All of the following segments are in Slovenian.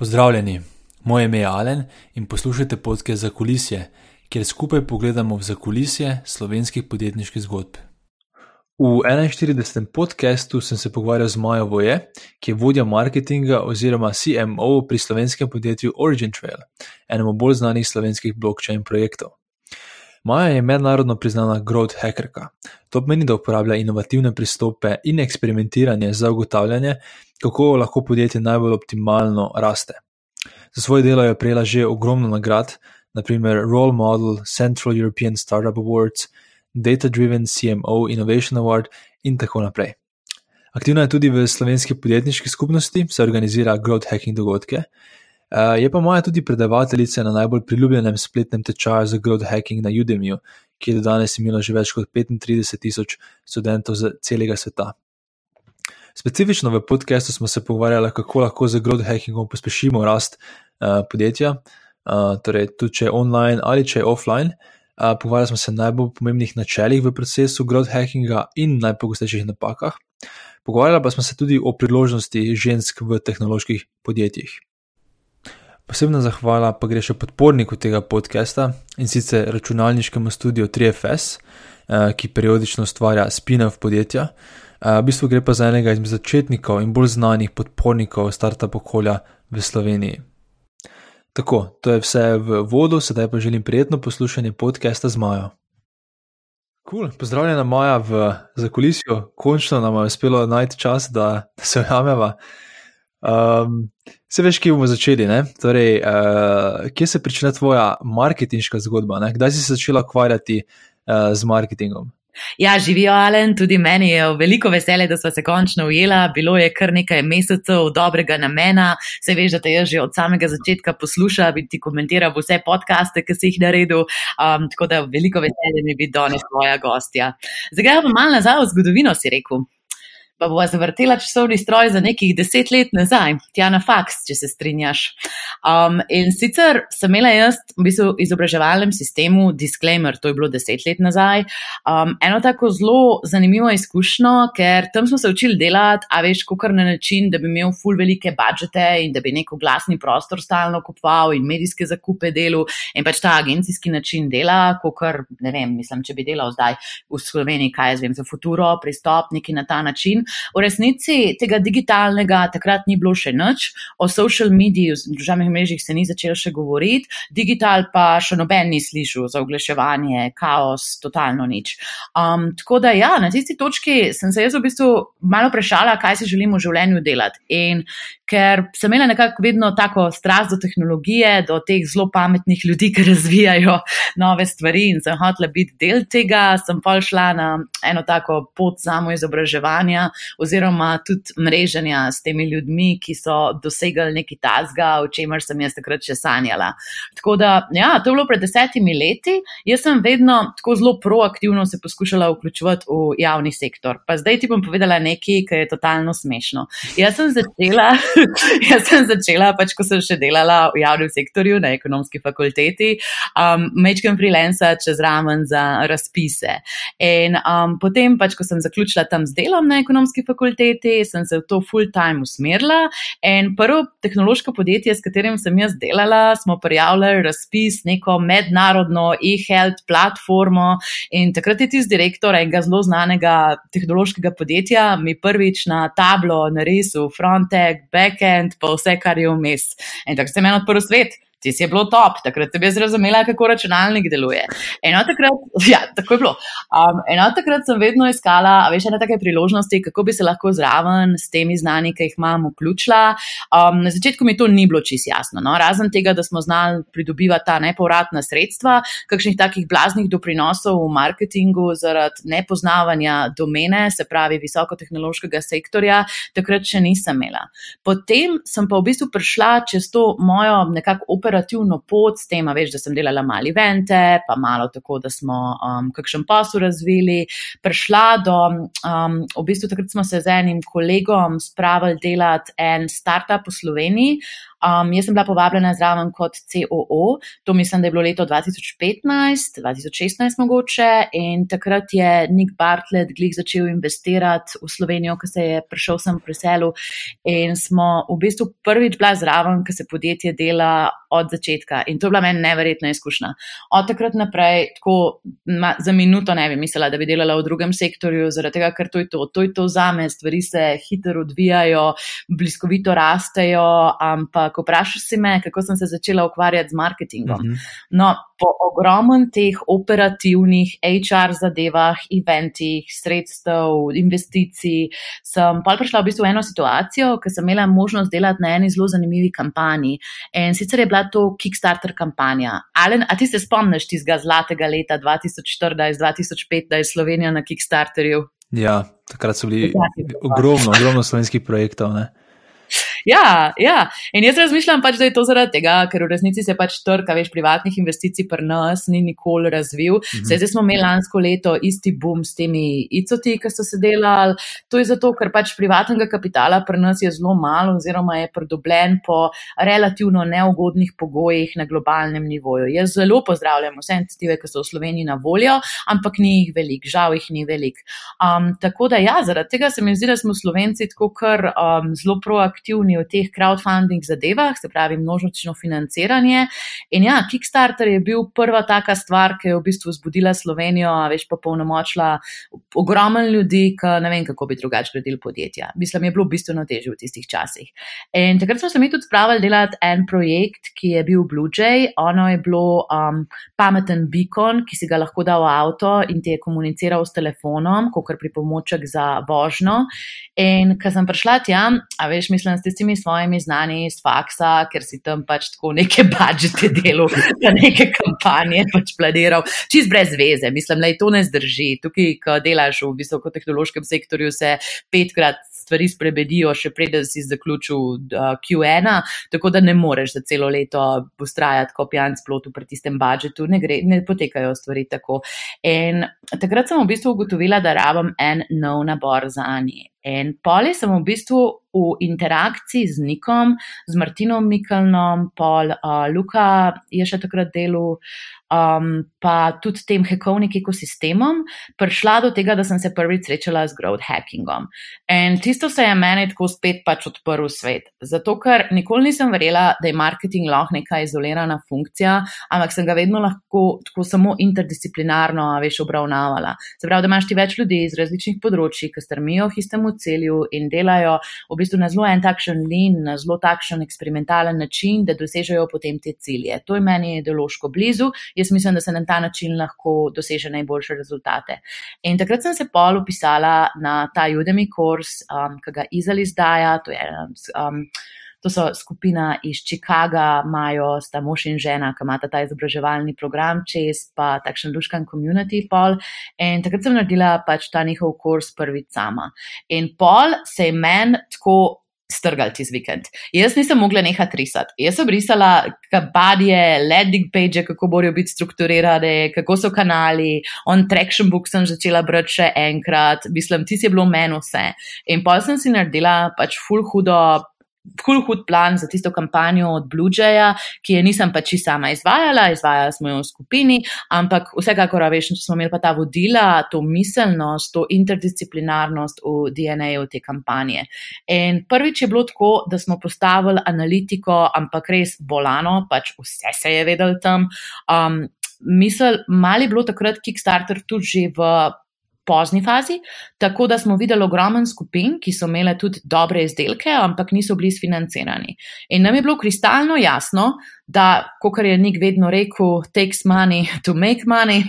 Pozdravljeni, moje ime je Alen in poslušate podke za kulisje, kjer skupaj pogledamo v zakulisje slovenskih podjetniških zgodb. V 41. podkastu sem se pogovarjal z Majo Voje, ki je vodja marketinga oziroma CMO pri slovenskem podjetju Origin Trail, enemu bolj znanih slovenskih blockchain projektov. Maja je mednarodno priznana growth hackerka. To pomeni, da uporablja inovativne pristope in eksperimentiranje za ugotavljanje, kako lahko podjetje najbolj optimalno raste. Za svoje delo je prejela že ogromno nagrad, naprimer Role Model, Central European Startup Awards, Data Driven CMO Innovation Award in tako naprej. Aktivna je tudi v slovenski podjetniški skupnosti, se organizira growth hacking dogodke. Eh, je pa moja tudi predavateljica na najbolj priljubljenem spletnem tečaju za growth hacking na Udemyju, ki je do danes imela že več kot 35 tisoč študentov z celega sveta. Specifično v podkastu smo se pogovarjali, kako lahko z growth hackingom pospešimo rast uh, podjetja, uh, torej tudi če je online ali če je offline. Uh, pogovarjali smo se o najbolj pomembnih načelih v procesu growth hackinga in najpogostejših napakah. Pogovarjali pa smo se tudi o priložnosti žensk v tehnoloških podjetjih. Posebna zahvala pa gre še podporniku tega podcasta in sicer računalniškemu studiu 3FS, ki periodično ustvarja spin-off podjetja. V bistvu gre pa za enega izmed začetnikov in bolj znanih podpornikov startup okolja v Sloveniji. Tako, to je vse v vodu, sedaj pa želim prijetno poslušanje podcasta z Majo. Cool, pozdravljena Maja v zakulisju, končno nam je uspelo najti čas, da, da se ujameva. Um, se veš, kje bomo začeli? Torej, uh, kje se začne tvoja marketinška zgodba? Ne? Kdaj si se začela ukvarjati uh, z marketingom? Ja, živijo Alen, tudi meni je veliko veselje, da smo se končno ujela. Bilo je kar nekaj mesecev dobrega namena. Se veš, da te jaz že od samega začetka poslušam in ti komentiram vse podcaste, ki si jih naredil. Um, tako da veliko veselje mi je biti danes tvoja gostja. Zdaj pa malo nazaj v zgodovino, si rekel pa bova zavrtela časovni stroj za nekih deset let nazaj, tja na faks, če se strinjaš. Um, in sicer sem imela jaz v bistvu izobraževalnem sistemu disclaimer, to je bilo deset let nazaj, um, eno tako zelo zanimivo izkušnjo, ker tam smo se učili delati, a veš, kako na način, da bi imel full velike budžete in da bi neko glasni prostor stalno kupoval in medijske zakupe delu in pač ta agencijski način dela, kot ne vem, mislim, če bi delal zdaj v Sloveniji, kaj jaz vem, za futuro, pristop neki na ta način. V resnici tega digitalnega takrat ni bilo še nič, o social mediji, o družbenih mrežah se ni začelo še govoriti, digital pa še noben ni slišal za oglaševanje, kaos, totalno nič. Um, tako da ja, na tisti točki sem se jaz v bistvu malo vprašala, kaj si želim v življenju delati. In ker sem imela nekako vedno tako strast do tehnologije, do teh zelo pametnih ljudi, ki razvijajo nove stvari in sem hotela biti del tega, sem pa šla na eno tako pot samo izobraževanja oziroma tudi mreženja s temi ljudmi, ki so dosegali neki tasga, o čemer sem jaz takrat še sanjala. Tako da, ja, to je bilo pred desetimi leti, jaz sem vedno tako zelo proaktivno se poskušala vključevati v javni sektor. Pa zdaj ti bom povedala nekaj, kar je totalno smešno. Jaz sem začela. jaz sem začela, pač, ko sem še delala v javnem sektorju na ekonomski fakulteti, um, mečkem freelancer čez ramen za razpise. In um, potem, pač, ko sem zaključila tam z delom na ekonomski fakulteti, sem se v to full time usmerila. In prvo tehnološko podjetje, s katerim sem jaz delala, smo prijavljali razpis, neko mednarodno e-health platformo. In takrat je tisti direktor enega zelo znanega tehnološkega podjetja mi prvič na tablo narisal frontek, back backend, pa vse, kar je vmes. In tako sem eno odprl svet ti si je bilo top, takrat sem jaz razumela, kako računalnik deluje. Eno takrat, ja, tako je bilo. Um, eno takrat sem vedno iskala, veš, ene take priložnosti, kako bi se lahko zraven s temi znani, ki jih imam, vključila. Um, na začetku mi to ni bilo čist jasno, no? razen tega, da smo znali pridobivati ta nepovratna sredstva, kakšnih takih blaznih doprinosov v marketingu zaradi nepoznavanja domene, se pravi visokotehnološkega sektorja, takrat še nisem imela. Potem sem pa v bistvu prišla čez to mojo nekako operativno operativno pot s tem, da sem delala mali vente, pa malo tako, da smo um, kakšen posel razvili, prišla do, um, v bistvu takrat smo se z enim kolegom spravili delati en startup v Sloveniji. Um, jaz sem bila povabljena zraven kot COO, to mislim, da je bilo leto 2015, 2016 mogoče in takrat je Nick Bartlett glih začel investirati v Slovenijo, ko se je prišel sem pri selu in smo v bistvu prvič bila zraven, ko se podjetje dela od začetka in to je bila meni neverjetna izkušnja. Od takrat naprej, tako ma, za minuto ne bi mislila, da bi delala v drugem sektorju, zaradi tega, ker to je to, to je to za me, stvari se hitro odvijajo, bliskovito rastejo, ampak vprašaj si me, kako sem se začela ukvarjati z marketingom. Mm -hmm. No, po ogromnem teh operativnih HR zadevah, eventih, sredstev, investicij, sem pa prišla v bistvu v eno situacijo, ker sem imela možnost delati na eni zelo zanimivi kampanji. In sicer je bila to Kickstarter kampanja. Alen, a ti se spomniš tistega zlatega leta 2014-2015 Slovenija na Kickstarterju? Ja, takrat so bili ogromno, ogromno slovenskih projektov. Ne? Ja, ja, in jaz razmišljam pač, da je to zaradi tega, ker v resnici se pač trg, veš, privatnih investicij pri nas ni nikoli razvil. -hmm. Zdaj smo imeli lansko leto isti boom s temi ICOTI, ki so se delali. To je zato, ker pač privatnega kapitala pri nas je zelo malo oziroma je pridobljen po relativno neugodnih pogojih na globalnem nivoju. Jaz zelo pozdravljam vse iniciative, ki so v Sloveniji na voljo, ampak ni jih velik, žal jih ni velik. Um, tako da ja, zaradi tega se mi zdi, da smo Slovenci tako kar um, zelo proaktivni aktivni v teh crowdfunding zadevah, se pravi množično financiranje. In ja, Kickstarter je bil prva taka stvar, ki je v bistvu zbudila Slovenijo, veš pa polnomočila ogromen ljudi, ki ne vem, kako bi drugače gradili podjetja. Mislim, je bilo bistveno težje v tistih časih. In takrat smo se mi tudi spravili delati en projekt, ki je bil Blue Jay. Ono je bilo um, pameten beacon, ki si ga lahko dal v avto in ti je komuniciral s telefonom, kot pripomoček za vožnjo. In ko sem prišla tja, a veš, mislim, da ste tistimi svojimi znani iz faksa, ker si tam pač tako neke budžete delal, za neke kampanje pač planiral, čist brez veze. Mislim, da to ne zdrži. Tukaj, ko delaš v visokotehnološkem sektorju, se petkrat stvari spremenijo, še preden si zaključil uh, Q1, tako da ne moreš za celo leto ustrajati kot pijan splotu pri tistem budžetu, ne, gre, ne potekajo stvari tako. In takrat sem v bistvu ugotovila, da rabim en nov nabor za njih. In poli sem v bistvu v interakciji z Nikom, z Martinom Mikelnom, pol uh, Luka je še takrat delal, um, pa tudi tem hekovnik ekosistemom, prišla do tega, da sem se prvič srečala z growth hackingom. In tisto se je meni tako spet pač odprl svet. Zato, ker nikoli nisem verjela, da je marketing lahko neka izolirana funkcija, ampak sem ga vedno lahko tako samo interdisciplinarno, veš, obravnavala. Se pravi, da imaš ti več ljudi iz različnih področji, ki strmijo v istem celju in delajo v bistvu na zelo en takšen lin, na zelo takšen eksperimentalen način, da dosežejo potem te cilje. To je meni ideološko blizu. Jaz mislim, da se na ta način lahko doseže najboljše rezultate. In takrat sem se pol upisala na ta Udemy kurs, um, ki ga Izal izdaja. To je um, To so skupina iz Chicaga, imajo sta mož in žena, ki imata ta izobraževalni program čez, pa takšen duškan community pol. In takrat sem naredila pač ta njihov kurs prvi sama. In pol se je meni tako strgal čez vikend. Jaz nisem mogla nehati risati. Jaz sem risala kabadje, landing page, kako morajo biti strukturirane, kako so kanali, on traction book sem začela brati še enkrat, mislim, ti si bilo meni vse. In pol sem si naredila pač full hudo Kul hud plan za tisto kampanjo od Blue Jaya, ki je nisem pač sama izvajala, izvajala smo jo v skupini, ampak vsekakor, veš, smo imeli pa ta vodila, to miselnost, to interdisciplinarnost v DNA-ju te kampanje. In prvič je bilo tako, da smo postavili analitiko, ampak res bolano, pač vse se je vedel tam. Um, misel, mali je bilo takrat Kickstarter tudi že v pozni fazi, tako da smo videli ogromen skupin, ki so imele tudi dobre izdelke, ampak niso bili financirani. In nam je bilo kristalno jasno, da, kot je Nik vedno rekel, takes money to make money,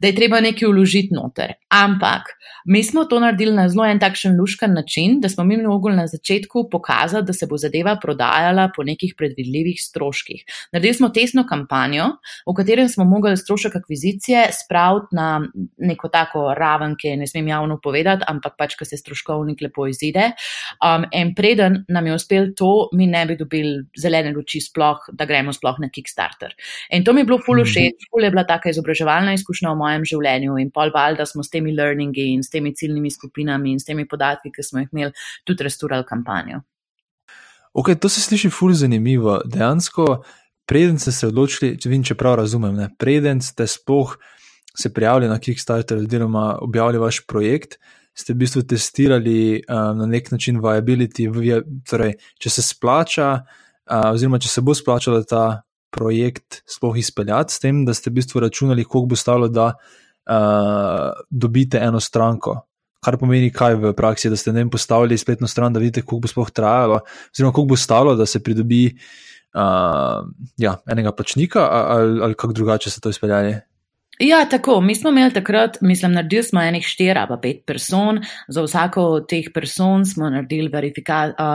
da je treba nekaj vložiti noter. Ampak mi smo to naredili na zelo en takšen luškan način, da smo mi mogli na začetku pokazati, da se bo zadeva prodajala po nekih predvidljivih stroških. Naredili smo tesno kampanjo, v katerem smo mogli strošek akvizicije spraviti na neko tako raven, ki ne smem javno povedati, ampak pač, ko se stroškovnik lepo izide. Um, in preden nam je uspel to, mi ne bi dobili zelene luči sploh, da gremo sploh sploh na Kickstarter. In to mi je bilo ful mhm. všeč, ful je bila taka izobraževalna izkušnja v mojem življenju in pol val, da smo s temi learningi in s temi ciljnimi skupinami in s temi podatki, ki smo jih imeli, tudi resturali kampanjo. Ok, to se sliši fully zanimivo. Dejansko, preden ste se odločili, če vem, če prav razumem, ne, preden ste sploh se prijavili na Kickstarter oziroma objavili vaš projekt, ste v bistvu testirali um, na nek način viability, torej, če se splača, uh, oziroma če se bo splačalo ta projekt sploh izpeljati, s tem, da ste v bistvu računali, koliko bo stalo, da uh, dobite eno stranko. Kar pomeni, kaj v praksi, da ste ne postavili spletno stran, da vidite, koliko bo sploh trajalo, oziroma koliko bo stalo, da se pridobi uh, ja, enega plačnika, ali, ali kako drugače ste to izpeljali. Ja, tako. Mi smo imeli takrat, mislim, naredili smo enih štiri ali pet person. Za vsako od teh person smo naredili,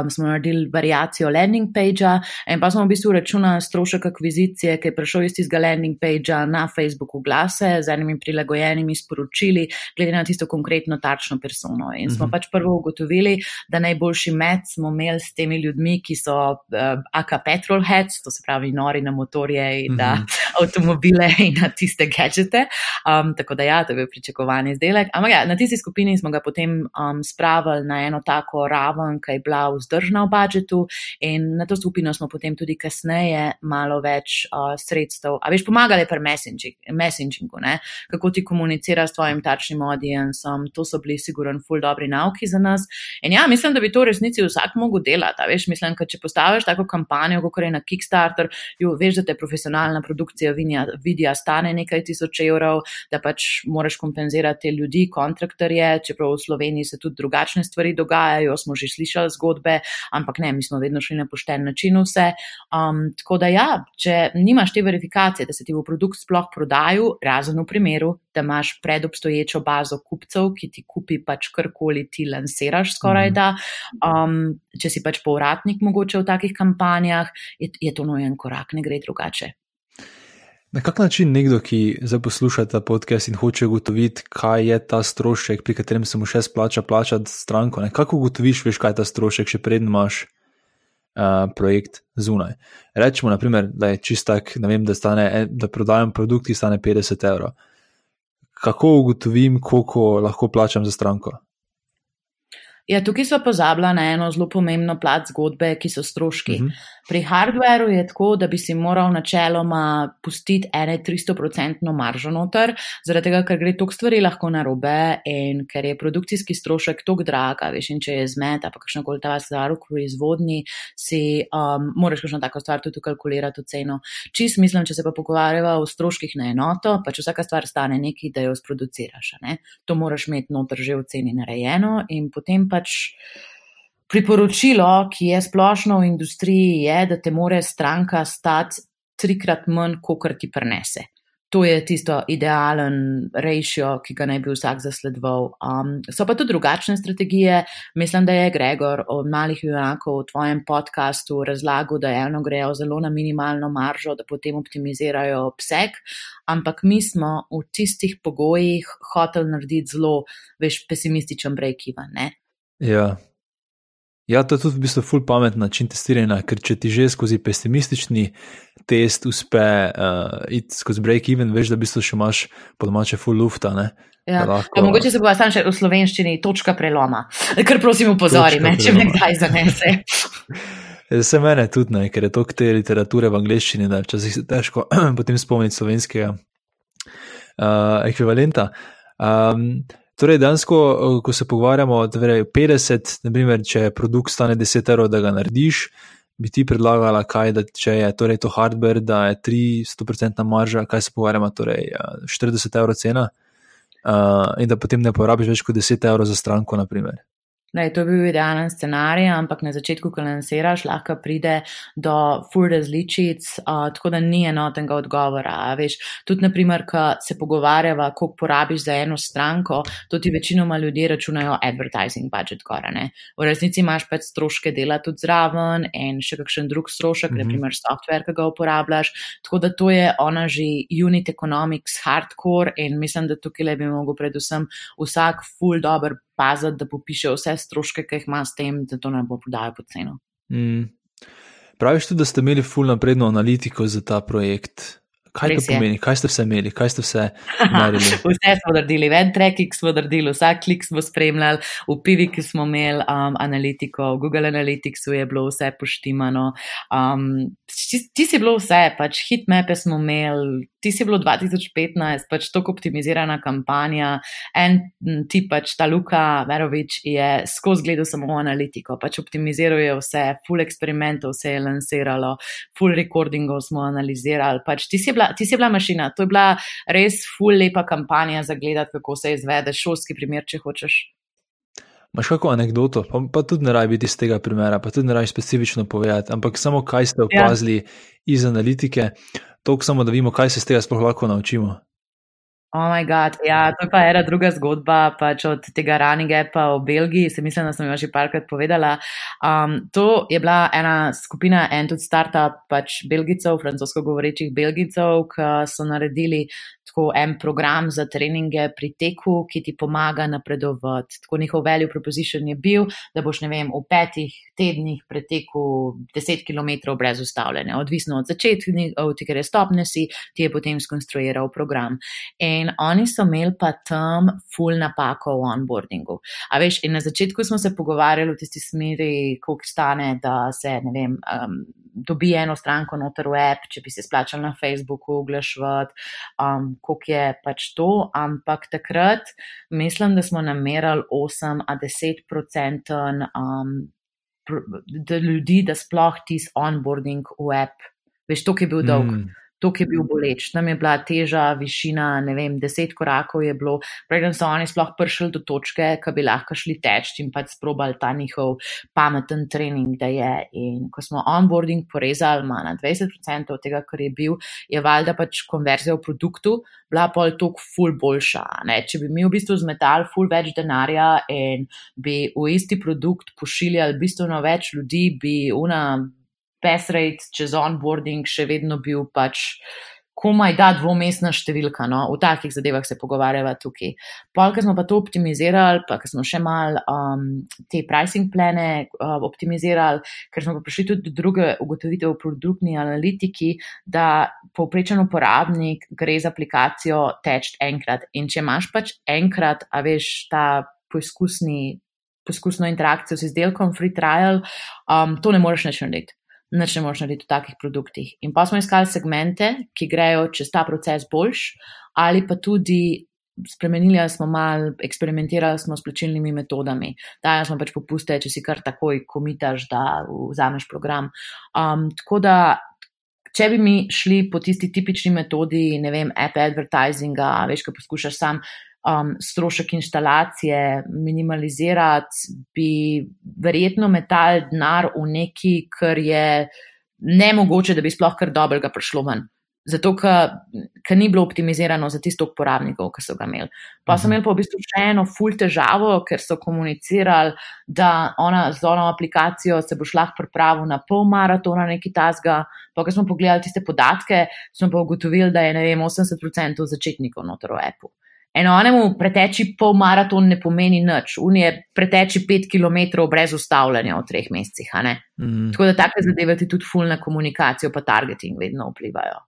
um, smo naredili variacijo landing pagea in pa smo v bistvu računali strošek akvizicije, ki je prišel iz tistega landing pagea na Facebooku glase z enimi prilagojenimi sporočili, glede na tisto konkretno tačno persono. In smo mhm. pač prvo ugotovili, da najboljši med smo imeli s temi ljudmi, ki so uh, aka petrol heads, to se pravi nori na motorje in na mhm. avtomobile in na tiste gadgete vidite. Um, tako da, ja, to je bil pričakovan izdelek. Ampak ja, na tisti skupini smo ga potem um, spravili na eno tako raven, ki je bila vzdržna v budžetu, in na to skupino smo potem tudi kasneje malo več uh, sredstev, a veš, pomagali pri messengingu, ne? kako ti komuniciraš s tvojim tačnim audiencem. To so bili, siguren, full dobri nauki za nas. In ja, mislim, da bi to v resnici vsak mogel delati. Veš, mislim, da če postaviš tako kampanjo, kot je na Kickstarter, jo, veš, da te profesionalna produkcija vidja stane nekaj tisoč evrov, da pač moraš kompenzirati ljudi, kontraktorje, čeprav v Sloveniji se tudi drugačne stvari dogajajo, smo že slišali zgodbe, ampak ne, mi smo vedno šli na pošten način vse. Um, tako da ja, če nimaš te verifikacije, da se ti bo produkt sploh prodajal, razen v primeru, da imaš predobstoječo bazo kupcev, ki ti kupi pač karkoli ti lansiraš skoraj da. Um, če si pač povratnik mogoče v takih kampanjah, je, je to nojen korak, ne gre drugače. Na kak način nekdo, ki zdaj posluša ta podcast in hoče ugotoviti, kaj je ta strošek, pri katerem se mu še splača plačati stranko, kako ugotoviš, veš, kaj je ta strošek, še predn imaš uh, projekt zunaj. Rečemo, naprimer, da je čistak, ne vem, da, stane, da prodajam produkt, ki stane 50 evrov. Kako ugotovim, koliko lahko plačam za stranko? Ja, tukaj so pozabila na eno zelo pomembno plat zgodbe, ki so stroški. Uh mhm. -huh. Pri hardwareu je tako, da bi si moral načeloma pustiti ene 300-procentno maržo noter, zaradi tega, ker gre toliko stvari lahko na robe in ker je produkcijski strošek tako drag, veš, in če je zmet, pa kakšna koli ta stvar v proizvodni, si um, moraš kakšno tako stvar tudi kalkulirati v ceno. Čist mislim, če se pa pogovarjava o stroških na enoto, pa če vsaka stvar stane nekaj, da jo sproduciraš. Ne? To moraš imeti noter že v ceni narejeno in potem pa pač priporočilo, ki je splošno v industriji, je, da te more stranka stati trikrat manj, kot ti prenese. To je tisto idealen ratio, ki ga naj bi vsak zasledoval. Um, so pa tudi drugačne strategije. Mislim, da je Gregor od malih junakov v tvojem podkastu razlagal, da eno grejo zelo na minimalno maržo, da potem optimizirajo obseg, ampak mi smo v tistih pogojih hotel narediti zelo, veš, pesimističen break-even. Ja. Ja, to je tudi v bistvu ful pameten način testiranja, ker če ti že skozi pesimistični test uspe uh, iti skozi break-even, veš, da v bistvu še imaš po domače ful lufta. Ne? Ja. Lahko... Ja, mogoče se bo sam še v slovenščini točka preloma, ker prosim upozori me, če me kdaj zanese. Vse mene tudi, ne, ker je to te literature v angleščini, da včasih težko potem spomniti slovenskega uh, ekvivalenta. Um, Torej, dansko, eh, ko se pogovarjamo, da je 50, naprimer, če produkt stane 10 evrov, da ga narediš, bi ti predlagala, kaj, da če je torej to hardware, da je 300% marža, kaj se pogovarjamo, torej 40 evrov cena, uh, in da potem ne porabiš več kot 10 evrov za stranko, naprimer. Da je to bil idealen scenarij, ampak na začetku, ko lansiraš, lahko pride do full različic, uh, tako da ni enotnega odgovora. Veš, tudi, naprimer, ko se pogovarjava, koliko porabiš za eno stranko, to ti večinoma ljudje računajo advertising budget gore. V resnici imaš pač stroške dela tudi zraven in še kakšen drug strošek, mm -hmm. naprimer software, ki ga uporabljaš. Tako da to je ona že unit economics hardcore in mislim, da tukaj le bi mogel predvsem vsak full dober paziti, da popiše vse stroške, ki jih ima s tem, da to ne bo prodajal po ceno. Mm. Praviš tudi, da ste imeli full napredno analitiko za ta projekt. Kaj to pomeni? Kaj ste vse imeli, kaj ste vse naredili? vse smo naredili, en tracking smo naredili, vsak klik smo spremljali, v Piviki smo imeli um, analitiko, v Google Analyticsu je bilo vse poštimano. Um, ti, ti si bilo vse, pač hitmape smo imeli, ti si bilo 2015, pač tako optimizirana kampanja. En ti pač ta Luka Verovič je skozi gledal samo analitiko, pač optimiziral je vse, full eksperimentov se je lansiralo, full recordingov smo analizirali. Pač, bila, ti si bila mašina, to je bila res ful lepa kampanja za gledati, kako se izvede šolski primer, če hočeš. Máš kako anegdoto, pa, pa tudi ne rabi biti iz tega primera, pa tudi ne rabi specifično povedati, ampak samo kaj ste ja. opazili ja. iz analitike, toliko samo, da vidimo, kaj se iz tega sploh lahko naučimo. Oh, moj bog, ja, to je pa ena druga zgodba, pač od tega ranega pa v Belgiji, se mislim, da sem jo že parkrat povedala. Um, to je bila ena skupina, en tudi startup, pač Belgijcev, francosko govorečih Belgijcev, ki so naredili tako en program za treninge pri teku, ki ti pomaga napredovati. Tako njihov value proposition je bil, da boš, ne vem, v petih tednih pretekel 10 km brez ustavljanja, odvisno od začetka, od tega stopne si, ti je potem skonstruiral program. In oni so imeli pa tam full napako v onboardingu. A veš, in na začetku smo se pogovarjali v tisti smeri, koliko stane, da se, ne vem, um, dobi eno stranko noter v app, če bi se splačal na Facebooku, oglašvati, um, koliko je pač to, ampak takrat mislim, da smo namerali 8 a 10 procenten um, ljudi, da sploh tisti onboarding v app, veš, to, je bil dolg. Mm to, ki je bil boleč. Tam je bila teža, višina, ne vem, deset korakov je bilo, preden so oni sploh prišli do točke, ki bi lahko šli teč in pač sprobali ta njihov pameten trening, da je. In ko smo onboarding porezali manj na 20% od tega, kar je bil, je valjda pač konverzija v produktu bila pol tok ful boljša. Ne? Če bi mi v bistvu zmetali ful več denarja in bi v isti produkt pošiljali bistveno več ljudi, bi una pass rate čez onboarding še vedno bil pač komaj da dvomestna številka. No? V takih zadevah se pogovarjava tukaj. Pol, ker smo pa to optimizirali, pa ker smo še mal um, te pricing plane uh, optimizirali, ker smo pa prišli tudi do druge ugotovitve v produktni analitiki, da povprečen uporabnik gre z aplikacijo teč enkrat. In če imaš pač enkrat, a veš, ta poizkusni. Poskusno interakcijo z izdelkom, free trial, um, to ne moreš več narediti nič ne moreš narediti v takih produktih. In pa smo iskali segmente, ki grejo čez ta proces boljš, ali pa tudi spremenili smo mal, eksperimentirali smo s plačilnimi metodami. Dajali smo pač popuste, če si kar takoj komitaš, da vzameš program. Um, tako da. Če bi mi šli po tisti tipični metodi, ne vem, app advertisinga, veš, ko poskušaš sam um, strošek instalacije minimalizirati, bi verjetno metal denar v neki, kar je ne mogoče, da bi sploh kar dobrega prišlo ven. Zato, ker ni bilo optimizirano za tisto uporabnikov, ki so ga imeli. Pa so mhm. imeli pa v bistvu še eno ful težavo, ker so komunicirali, da ona z ono aplikacijo se bo šla pripraviti na pol maratona, neki tasga. Pa, ko smo pogledali tiste podatke, smo pa ugotovili, da je ne vem, 80% začetnikov noter v Apple. Enonemu preteči pol maraton ne pomeni nič, unije preteči pet km brez ustavljanja v treh mesecih. Mm. Tako da take zadeve ti tudi fulna komunikacija, pa targeting vedno vplivajo.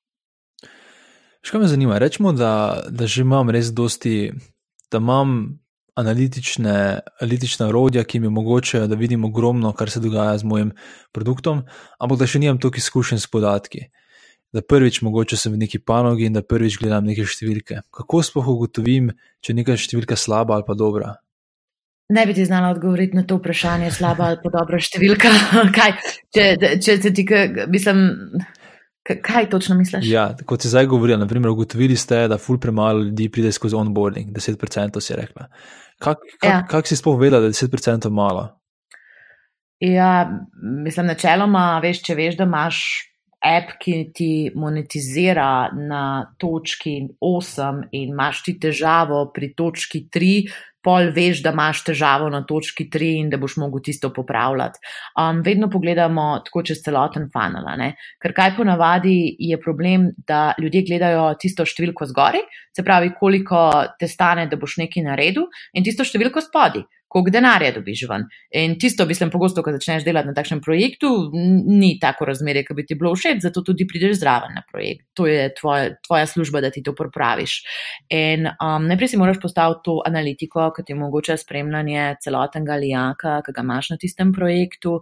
Še kaj me zanima? Rečemo, da, da že imam res dosti, da imam analitične, analitične orodja, ki mi omogočajo, da vidim ogromno, kar se dogaja z mojim produktom, ampak da še nimam toliko izkušenj s podatki da prvič mogoče sem v neki panogi in da prvič gledam neke številke. Kako sploh ugotovim, če je neka številka slaba ali pa dobra? Ne bi ti znala odgovoriti na to vprašanje, slaba ali pa dobra številka. kaj, če, če se ti, mislim, kaj točno misliš? Ja, kot si zdaj govorila, naprimer, ugotovili ste, da ful premalo ljudi pride skozi onboarding, 10% si rekla. Kako kak, ja. kak si sploh vedela, da je 10% malo? Ja, mislim, načeloma, veš, če veš, da imaš app, ki ti monetizira na točki 8 in imaš ti težavo pri točki 3, pol veš, da imaš težavo na točki 3 in da boš mogel tisto popravljati. Um, vedno pogledamo tako čez celoten funnel. Ker kaj ponavadi je problem, da ljudje gledajo tisto številko zgori, se pravi, koliko te stane, da boš nekaj naredil, in tisto številko spodaj koliko denarja dobiš ven. In tisto, mislim, pogosto, ko začneš delati na takšnem projektu, ni tako razmerje, ki bi ti bilo všeč, zato tudi prideš zraven na projekt. To je tvoja, tvoja služba, da ti to popraviš. In um, najprej si moraš postaviti to analitiko, ki ti omogoča spremljanje celotnega lijaka, ki ga imaš na tistem projektu.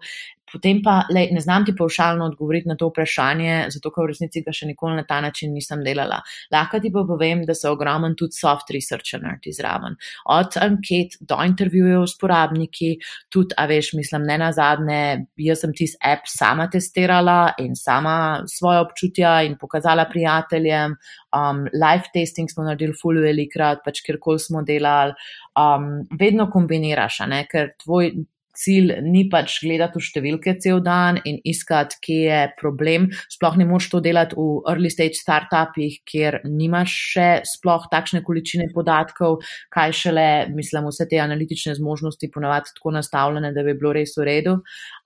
Potem pa le, ne znam ti paušalno odgovoriti na to vprašanje, zato ker v resnici ga še nikoli na ta način nisem delala. Lahko ti pa povem, da so ogromen tudi soft researcher naredi zraven. Od anket do intervjujev s porabniki, tudi, a veš, mislim, ne na zadnje, jaz sem tisti app sama testirala in sama svoje občutja in pokazala prijateljem. Um, live testing smo naredili full velikrat, pač kjerkoli smo delali. Um, vedno kombiniraš, ne, ker tvoj cilj ni pač gledati v številke cel dan in iskati, kje je problem. Sploh ne moš to delati v early stage startupih, kjer nimaš še sploh takšne količine podatkov, kaj šele, mislim, vse te analitične zmožnosti ponavadi tako nastavljene, da bi bilo res v redu.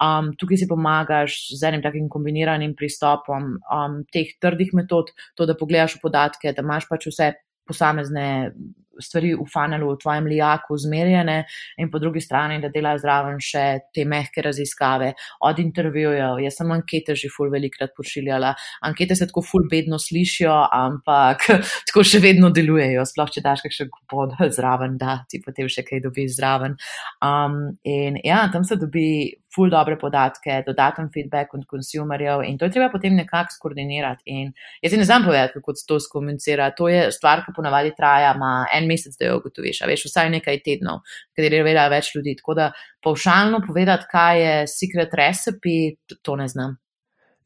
Um, tukaj si pomagaš z enim takim kombiniranim pristopom um, teh trdih metod, to, da pogledaš podatke, da imaš pač vse posamezne stvari v funnelu, v tvojem lijaku zmerjene, in po drugi strani, da delajo zraven še te mehke raziskave od intervjujev. Jaz sem ankete že ful velikrat pošiljala. Ankete se tako ful bedno slišijo, ampak tako še vedno delujejo, sploh če daš kakšen kupon zraven, da ti potem še kaj dobiš zraven. Um, in ja, tam se dobi ful dobre podatke, dodaten feedback od konsumerjev in to je treba potem nekako skoordinirati. In jaz ne znam povedati, kako se to skomunicira. To je stvar, ki ponavadi traja, ima mesec, da jo ugotoviš, a veš, vsaj nekaj tednov, ker je vedela več ljudi. Tako da povšalno povedati, kaj je secret recipe, to ne znam.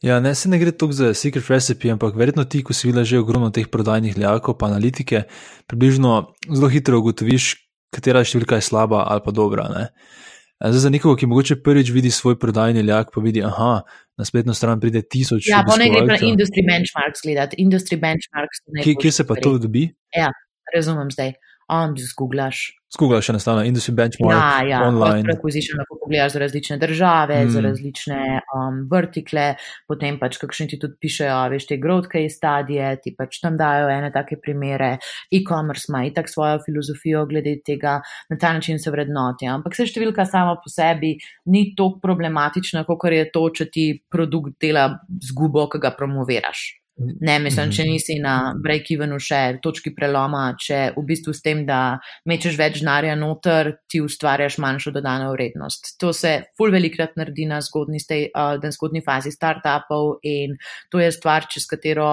Ja, ne se ne gre toliko za secret recipe, ampak verjetno ti, ko si videl že ogromno teh prodajnih ljakov, pa analitike, približno zelo hitro ugotoviš, katera številka je slaba ali pa dobra. Ne? Zdaj, za nekoga, ki mogoče prvič vidi svoj prodajni ljak, pa vidi, da na spletno stran pride tisoč. Ja, pa ne gre na industry benchmarks gledati. Industry benchmarks. Kje se pa to dobi? Ja, razumem zdaj on zgooglaš. Zgooglaš enostavno, industry benchmark. Ja, ja, online. Acquisition lahko pogledaš za različne države, mm. za različne um, vertikle, potem pač kakšni ti tudi pišejo, veš, te growth case stadije, ti pač tam dajo ene take primere. E-commerce ima itak svojo filozofijo glede tega, na ta način se vrednoti. Ampak se številka sama po sebi ni tako problematična, kot je to, če ti produkt dela zgubo, ki ga promoviraš. Ne, mislim, če mhm. nisi na break-evenu še točki preloma, če v bistvu s tem, da mečeš več denarja noter, ti ustvarjaš manjšo dodano vrednost. To se ful velikrat naredi na zgodni, stej, uh, zgodni fazi startupov in to je stvar, čez katero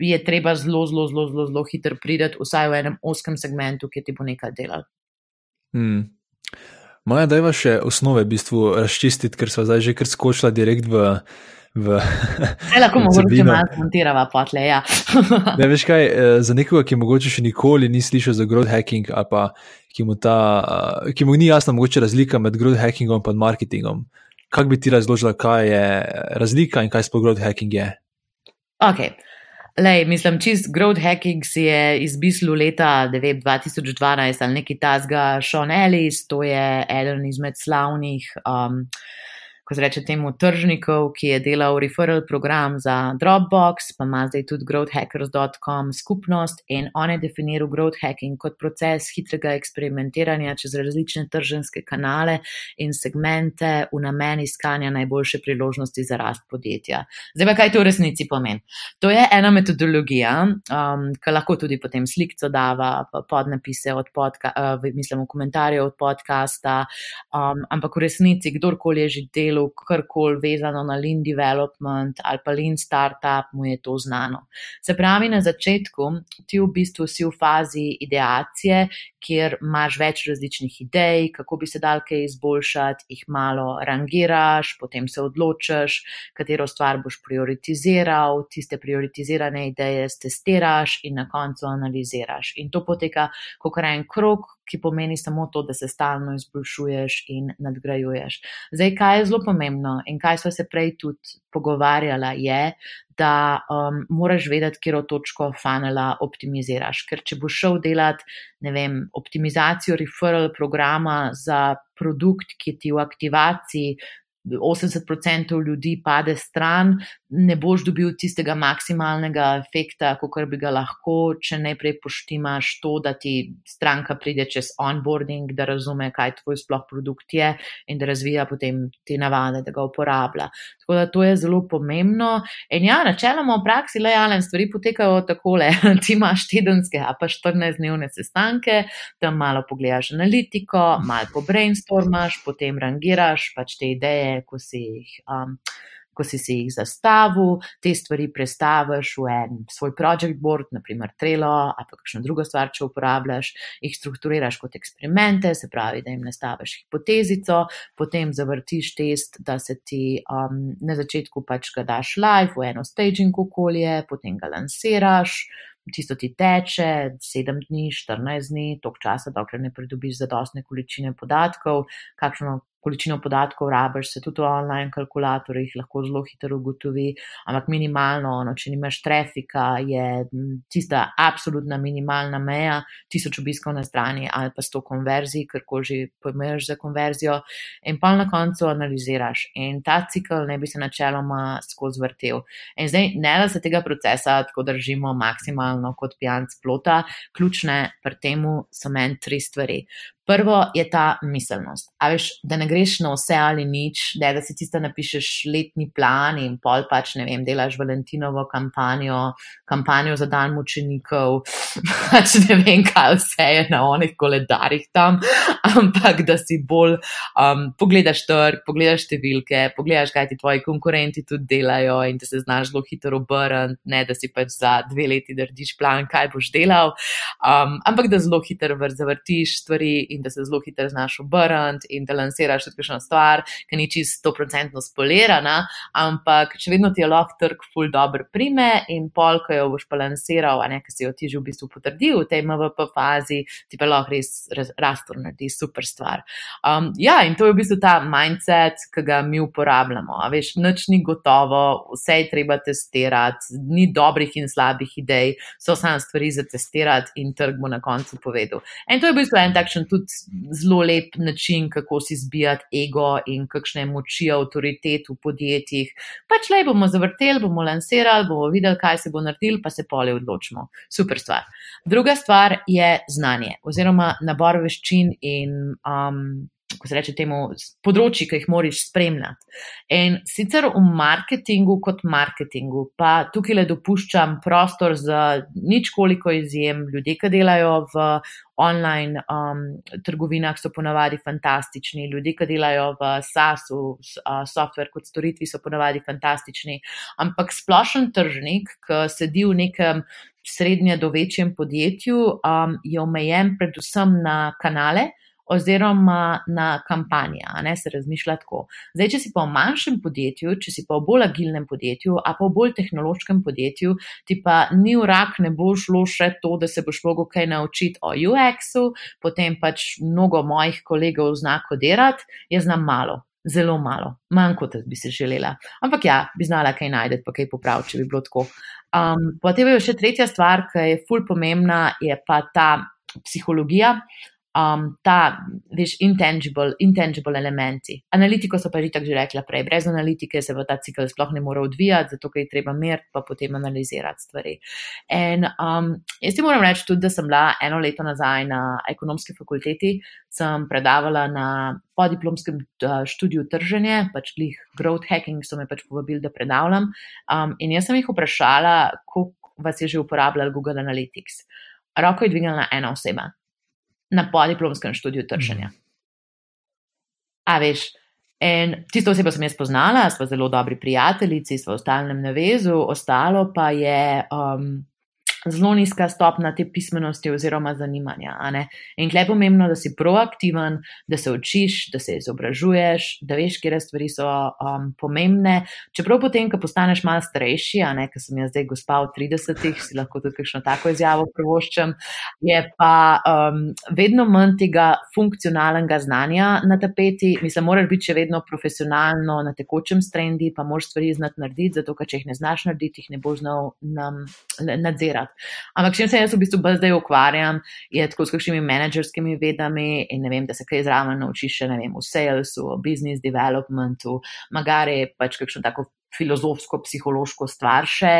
je treba zelo, zelo, zelo, zelo, zelo hitro priti, vsaj v enem oskem segmentu, ki ti bo nekaj delal. Hmm. Maja, da je še osnove v bistvu razčistiti, ker smo zdaj že kar skočila direkt v v. Kaj lahko mogoče malo montirava, potle. Ja. ne veš kaj, eh, za nekoga, ki mogoče še nikoli ni slišal za growth hacking, ali pa ki mu, ta, eh, ki mu ni jasna mogoče razlika med growth hackingom in marketingom. Kako bi ti razložila, kaj je razlika in kaj sploh growth hacking je? Ok. Lej, mislim, čist growth hacking si je izmislil leta 2012 ali nekaj tasga Sean Ellis, to je eden izmed slavnih um, ko se reče temu, tržnikov, ki je delal referral program za Dropbox, pa ima zdaj tudi growthhackers.com skupnost in on je definiral growth hacking kot proces hitrega eksperimentiranja čez različne trženske kanale in segmente v namen iskanja najboljše priložnosti za rast podjetja. Zdaj pa kaj to v resnici pomeni? To je ena metodologija, um, ki lahko tudi potem slikco dava, podnapise od podcasta, uh, mislim, v komentarje od podcasta, um, ampak v resnici kdorkoli je že delal, delu, karkoli vezano na lean development ali pa lean startup, mu je to znano. Se pravi, na začetku ti v bistvu si v fazi ideacije, kjer imaš več različnih idej, kako bi se dal kaj izboljšati, jih malo rangiraš, potem se odločiš, katero stvar boš prioritiziral, tiste prioritizirane ideje testiraš in na koncu analiziraš. In to poteka kot en krok, ki pomeni samo to, da se stalno izboljšuješ in nadgrajuješ. Zdaj, kaj je zelo pomembno in kaj smo se prej tudi pogovarjala, je, da um, moraš vedeti, kje točko funnela optimiziraš. Ker če boš šel delati, ne vem, optimizacijo referral programa za produkt, ki ti v aktivaciji 80% ljudi pade stran, ne boš dobil tistega maksimalnega efekta, kot bi ga lahko, če najprej poštimaš to, da ti stranka pride čez onboarding, da razume, kaj tvoj sploh produkt je in da razvija potem te navade, da ga uporablja. Tako da to je zelo pomembno. In ja, načeloma v praksi le jalen stvari potekajo takole. ti imaš tedenske, a pa 14-dnevne sestanke, tam malo pogledaš analitiko, malo po brainstormaš, potem rangiraš pač te ideje, ko si jih. Um, Ko si si jih zastavil, te stvari predstaviš v en svoj project board, naprimer Trello ali pa kakšno drugo stvar, če uporabljaš, jih strukturiraš kot eksperimente, se pravi, da jim nastaviš hipotezico, potem zavrtiš test, da se ti um, na začetku pač ga daš live v eno staging okolje, potem ga lansiraš, tisto ti teče, sedem dni, 14 dni, toliko časa, dokler ne pridobiš zadostne količine podatkov, kakšno količino podatkov rabiš, se tudi v online kalkulatorjih lahko zelo hitro ugotovi, ampak minimalno, no, če nimaš trafika, je tista absolutna minimalna meja, tisoč obiskov na strani ali pa sto konverzij, ker ko že pojmeš za konverzijo in pa na koncu analiziraš. In ta cikl ne bi se načeloma skozi vrtel. In zdaj ne da se tega procesa tako držimo maksimalno kot pijanc plota, ključne pri temu so meni tri stvari. Prvo je ta miselnost. A veš, da ne greš na vse ali nič, da, da si tista napišeš letni plan in pol pač, ne vem, delaš Valentinovo kampanjo, kampanjo za dan mučenikov, pač ne vem, kaj vse je na onih koledarjih tam, ampak da si bolj um, pogledaš trg, pogledaš številke, pogledaš, kaj ti tvoji konkurenti tudi delajo in da se znaš zelo hitro obrniti, ne da si pač za dve leti narediš plan, kaj boš delal, um, ampak da zelo hitro zavrtiš stvari in da se zelo hitro znaš obrniti in da lansiraš tudi kakšno stvar, ki ni čisto procentno spolirana, ampak še vedno ti je lahko trg full dobro prime in pol, ko jo boš pa lansiral, a ne, ki si jo ti že v bistvu potrdil v tej MVP fazi, ti pa lahko res rastor naredi super stvar. Um, ja, in to je v bistvu ta mindset, ki ga mi uporabljamo. A veš, nič ni gotovo, vse je treba testirati, ni dobrih in slabih idej, so samo stvari za testirati in trg bo na koncu povedal. In to je v bistvu en takšen tudi tudi zelo lep način, kako si zbijati ego in kakšne moči avtoritet v podjetjih. Pač le bomo zavrteli, bomo lansirali, bomo videli, kaj se bo naredil, pa se pole odločimo. Super stvar. Druga stvar je znanje oziroma nabor veščin in. Um, ko se reče temu, področji, ki jih moraš spremljati. In sicer v marketingu, kot marketingu, pa tukaj le dopuščam prostor za nič koliko izjem. Ljudje, ki delajo v online um, trgovinah, so ponavadi fantastični, ljudje, ki delajo v SaaS-u, uh, software kot storitvi, so ponavadi fantastični. Ampak splošen tržnik, ki sedi v nekem. Srednje do večjem podjetju um, je omejen predvsem na kanale, oziroma na kampanje, a ne se razmišlja tako. Zdaj, če si pa v manjšem podjetju, če si pa v bolj agilnem podjetju, a pa v bolj tehnološkem podjetju, ti pa ni v rak, ne bo šlo še to, da se boš mogel kaj naučiti o UX-u, potem pač mnogo mojih kolegov zna kodirati, jaz znam malo. Zelo malo, manj kot bi si želela. Ampak ja, bi znala kaj najti, pa kaj popraviti, če bi bilo tako. Um, potem je še tretja stvar, ki je ful pomembna, je pa ta psihologija um, ta, veš, intangible, intangible elementi. Analitiko so pa že tako že rekla prej, brez analitike se v ta cikl sploh ne more odvijati, zato je treba meriti, pa potem analizirati stvari. In um, jaz ti moram reči tudi, da sem bila eno leto nazaj na ekonomski fakulteti, sem predavala na podiplomskem uh, študiju trženje, pač glih growth hacking so me pač povabili, da predavljam. Um, in jaz sem jih vprašala, koliko vas je že uporabljal Google Analytics. Roko je dvignila ena oseba na podiplomskem študiju trženja. Mm. A veš, in tisto osebo sem jaz poznala, smo zelo dobri prijateljici, smo v stalnem navezu, ostalo pa je. Um, zelo nizka stopna te pismenosti oziroma zanimanja. In tle je pomembno, da si proaktiven, da se učiš, da se izobražuješ, da veš, kje stvari so um, pomembne. Čeprav potem, ko postaneš malo starejši, a ne, ker sem jaz zdaj gospa v 30-ih, si lahko tudi kakšno tako izjavo privoščam, je pa um, vedno manj tega funkcionalnega znanja na tapeti. Mislim, moraš biti še vedno profesionalno na tekočem strendi, pa moraš stvari znati narediti, zato ker če jih ne znaš narediti, jih ne boš znal nadzirati. Ampak, če se jaz v bistvu zdaj ukvarjam, je tako s kakšnimi menedžerskimi vedami in ne vem, da se kaj zraven naučiš, še ne vem, v salesu, v business developmentu, magari pač kakšno tako filozofsko, psihološko stvar še.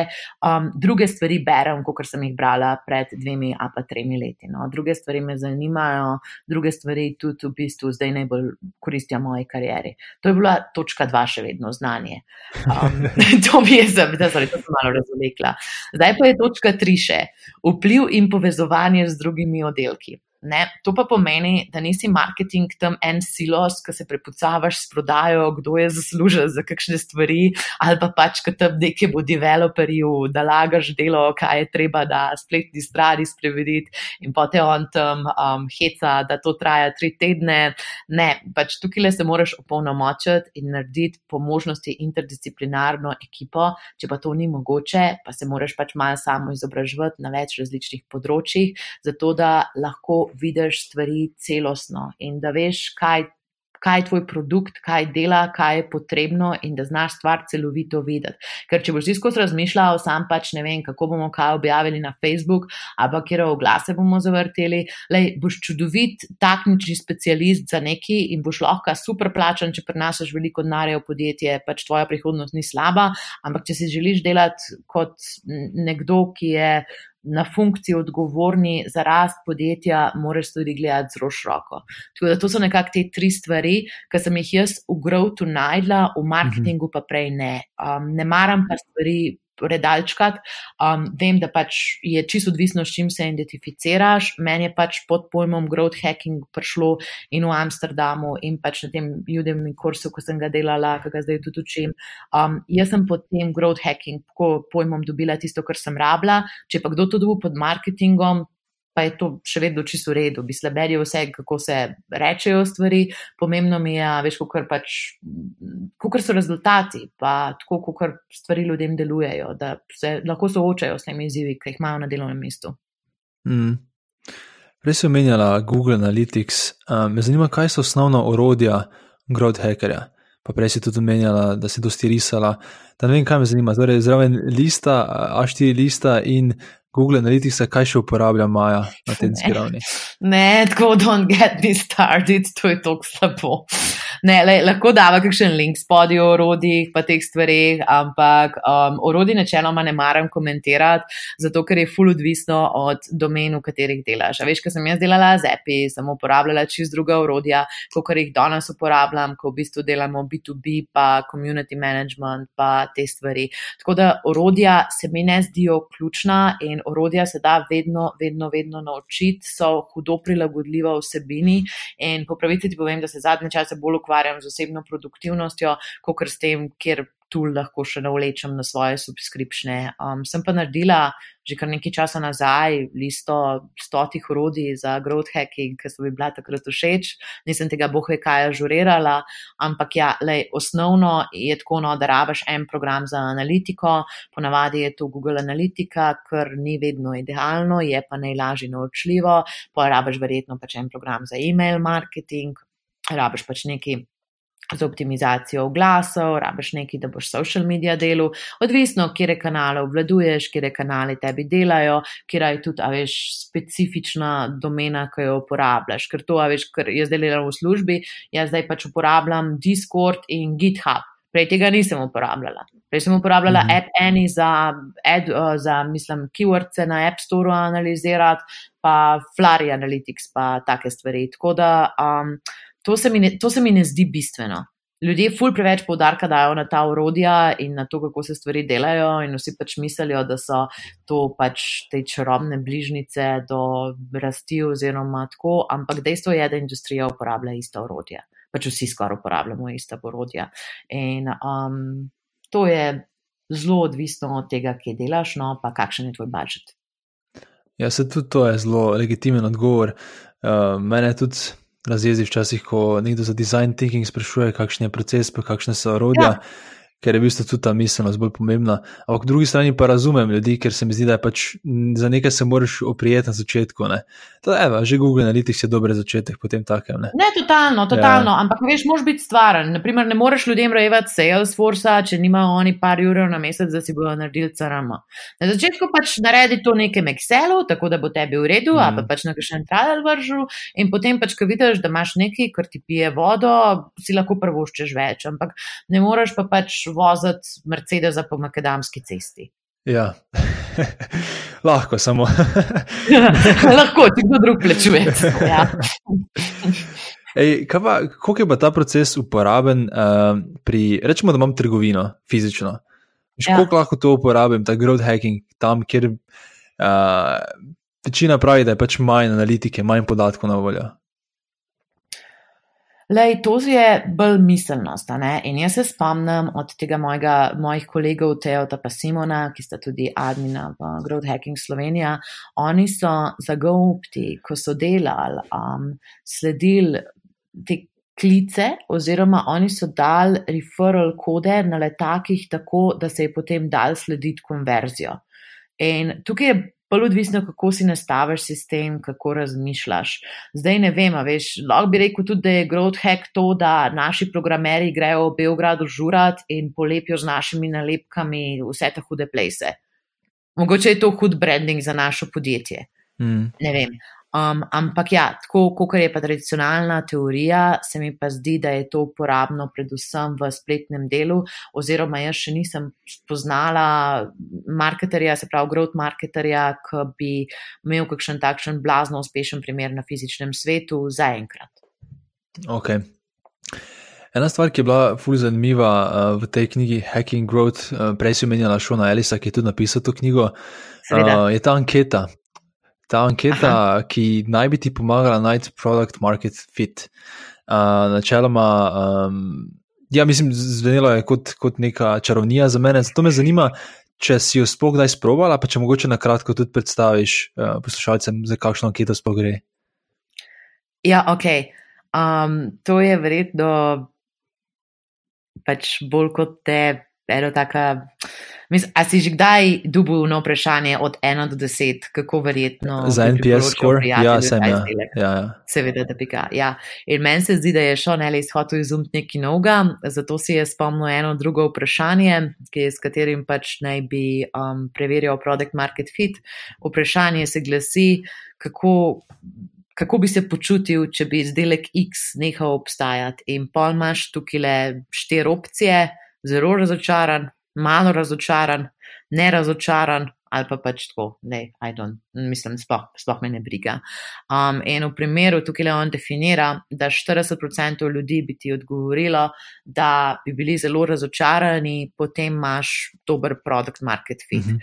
Um, druge stvari berem, kot sem jih brala pred dvemi ali pa tremi leti. No. Druge stvari me zanimajo, druge stvari tudi v bistvu zdaj najbolj koristijo moji karieri. To je bila točka dva, še vedno znanje. Um, to mi je zavedati, da sem malo razumela. Zdaj pa je točka tri še vpliv in povezovanje z drugimi oddelki. Ne? To pa pomeni, da nisi marketing tam en silos, ki se prepucavaš s prodajo, kdo je zaslužen za kakšne stvari, ali pa pač, ki tam nekje bo developerju, da lagaš delo, kaj je treba, da spletni strani spremeniti in potem on tam um, heca, da to traja tri tedne. Ne, pač tukaj le se moraš opolnomočiti in narediti po možnosti interdisciplinarno ekipo. Če pa to ni mogoče, pa se moraš pač malo samo izobraževati na več različnih področjih, zato da lahko vidiš stvari celostno in da veš, kaj, kaj je tvoj produkt, kaj dela, kaj je potrebno in da znaš stvar celovito videti. Ker če boš skozi razmišljal, sam pač ne vem, kako bomo kaj objavili na Facebook, ali kje oglase bomo zavrteli, lej, boš čudovit taknični specialist za neki in boš lahko super plačan, če prenašaš veliko denarja v podjetje, pač tvoja prihodnost ni slaba, ampak če si želiš delati kot nekdo, ki je na funkciji odgovorni za rast podjetja, moraš tudi gledati zelo široko. Tako da to so nekako te tri stvari, ki sem jih jaz v growtu najdla, v marketingu pa prej ne. Um, ne maram pa stvari predalčkati. Um, vem, da pač je čisto odvisno, s čim se identificiraš. Meni je pač pod pojmom growth hacking prišlo in v Amsterdamu in pač na tem ljudem kursu, ko sem ga delala, ki ga zdaj tudi učim. Um, jaz sem pod tem growth hacking pojmom dobila tisto, kar sem rabila. Če pa kdo to dobi pod marketingom, pa je to še vedno čisto v redu, bi slabeli vse, kako se rečejo stvari. Pomembno mi je, veš, kako pač, so rezultati, pa tako, kako stvari ljudem delujejo, da se lahko soočajo s temi izzivi, ki jih imajo na delovnem mestu. Mm. Res je omenjala Google Analytics. Um, me zanima, kaj so osnovna orodja growth hackerja. Pa prej si tudi omenjala, da si dosti risala. Da ne vem, kaj me zanima. Torej, zraven lista, A4 lista in Google Analytics, kaj še uporablja Maja na tem ravni? Ne, tako don't get me started, to je tako slabo. Ne, le, lahko dava kakšen link spodaj o orodjih, pa teh stvarih, ampak um, orodje načeloma ne maram komentirati, zato ker je full odvisno od domen, v katerih delaš. A veš, ker sem jaz delala z API, sem uporabljala čist druga orodja, kot jih danes uporabljam, ko v bistvu delamo B2B, pa community management, pa te stvari. Tako da orodja se mi ne zdijo ključna in orodja se da vedno, vedno, vedno naučiti, so hudo prilagodljiva vsebini. In po pravici ti povem, da se zadnje čase bolj ukvarjam z osebno produktivnostjo, kot s tem, kjer tu lahko še navlečem na svoje subskripcije. Um, sem pa naredila že kar nekaj časa nazaj listo stotih urodij za growth hacking, ki so mi bila takrat všeč. Nisem tega bohe kaj ažurirala, ampak ja, lej, osnovno je tako, no, da rabaš en program za analitiko, ponavadi je to Google Analytica, kar ni vedno idealno, je pa najlažje naučljivo, pa rabaš verjetno pač en program za e-mail marketing, rabaš pač neki za optimizacijo oglasov, rabiš nekaj, da boš social media delal, odvisno, kje kanale obvladuješ, kje kanale tebi delajo, kje je tudi, a veš, specifična domena, ki jo uporabljaš. Ker to, a veš, ker jaz delam v službi, jaz zdaj pač uporabljam Discord in GitHub. Prej tega nisem uporabljala. Prej sem uporabljala mm -hmm. App Any za, ad, uh, za, mislim, keywords na App Store analizirati, pa Flurry Analytics, pa take stvari. Tako da um, To se, ne, to se mi ne zdi bistveno. Ljudje ful preveč poudarka dajo na ta urodja in na to, kako se stvari delajo, in vsi pač mislijo, da so to pač te čarobne bližnjice do rasti, oziroma tako, ampak dejstvo je, da industrija uporablja ista urodja. Pač vsi skoraj uporabljamo ista urodja. In um, to je zelo odvisno od tega, kje delaš, no pa kakšen je tvoj budžet. Ja, se tudi to je zelo legitimen odgovor. Uh, mene tudi razjezi včasih, ko nekdo za design thinking sprašuje, kakšen je proces, pa kakšne so orodja. Ja. Ker je v bistvu tudi ta miselnost bolj pomembna. Ampak po drugi strani pa razumem ljudi, ker se mi zdi, da je pač za nekaj se moraš oprijeti na začetku. To je, že Google Analytics je dober začetek, potem takem. Ne, ne totalno, totalno. Ja. Ampak veš, moraš biti stvaren. Naprimer, ne moreš ljudem rojevati Salesforce, če nimajo oni par ur na mesec, da si bodo naredili CRM. Na začetku pač naredi to nekem Excelu, tako da bo tebi v redu, mm. ali pa pač na kakšen trial vržu, in potem pač, ko vidiš, da imaš nekaj, kar ti pije vodo, si lahko prvoščeš več. Ampak ne moreš pa pač voziti Mercedesa po makadamski cesti. Ja, lahko samo. lahko, če kdo drug plačuje. Ja. Ej, pa, koliko je pa ta proces uporaben uh, pri, rečemo, da imam trgovino fizično? Ja. Kako lahko to uporabim, ta growth hacking, tam, kjer uh, večina pravi, da je pač manj analitike, manj podatkov na voljo? Lej, to je bolj miselnost. In jaz se spomnim od tega mojega, mojih kolegov, Teota pa Simona, ki sta tudi admina v Growth Hacking Slovenija. Oni so za GoPti, ko so delali, um, sledili te klice, oziroma oni so dali referral kode na letakih tako, da se je potem dal slediti konverzijo. In tukaj je bolj odvisno, kako si nastaviš sistem, kako razmišljaš. Zdaj ne vem, veš, lahko bi rekel tudi, da je growth hack to, da naši programeri grejo v Beogradu žurat in polepijo z našimi nalepkami vse te hude plese. Mogoče je to hud branding za naše podjetje. Mm. Ne vem. Um, ampak ja, tako kot je pa tradicionalna teorija, se mi pa zdi, da je to uporabno predvsem v spletnem delu, oziroma jaz še nisem spoznala marketerja, se pravi growth marketerja, ki bi imel kakšen takšen blazno uspešen primer na fizičnem svetu zaenkrat. Ok. Ena stvar, ki je bila fully zanimiva uh, v tej knjigi Hacking Growth, uh, prej si omenjala Šona Elisa, ki je tudi napisal to knjigo, uh, je ta anketa, ta anketa, Aha. ki naj bi ti pomagala najti produkt market fit. Uh, načeloma, um, ja, mislim, zvenelo je kot, kot neka čarovnija za mene. Zato me zanima, če si jo sploh kdaj sprovala, pa če mogoče na kratko tudi predstaviš uh, poslušalcem, za kakšno anketo sploh gre. Ja, ok. Um, to je verjetno pač bolj kot te, eno taka. Mislim, a si že kdaj dubil na vprašanje od 1 do 10, kako verjetno? Za NPS score? Ja, sem ja. ja, ja. Seveda, da bi ga. Ja. In meni se zdi, da je šel ne le izhodil izumiti nekaj novega, zato si je spomnil eno drugo vprašanje, je, s katerim pač naj bi um, preverjal product market fit. Vprašanje se glasi, kako. Kako bi se počutil, če bi izdelek X nehal obstajati, in pol imaš tukaj le štiri opcije, zelo razočaran, malo razočaran, ne razočaran, ali pa pač tako, ne, mislim, sploh, sploh me ne briga. Um, in v primeru, tukaj le on definira, da 40% ljudi bi ti odgovorilo, da bi bili zelo razočarani, potem imaš dober produkt market fit.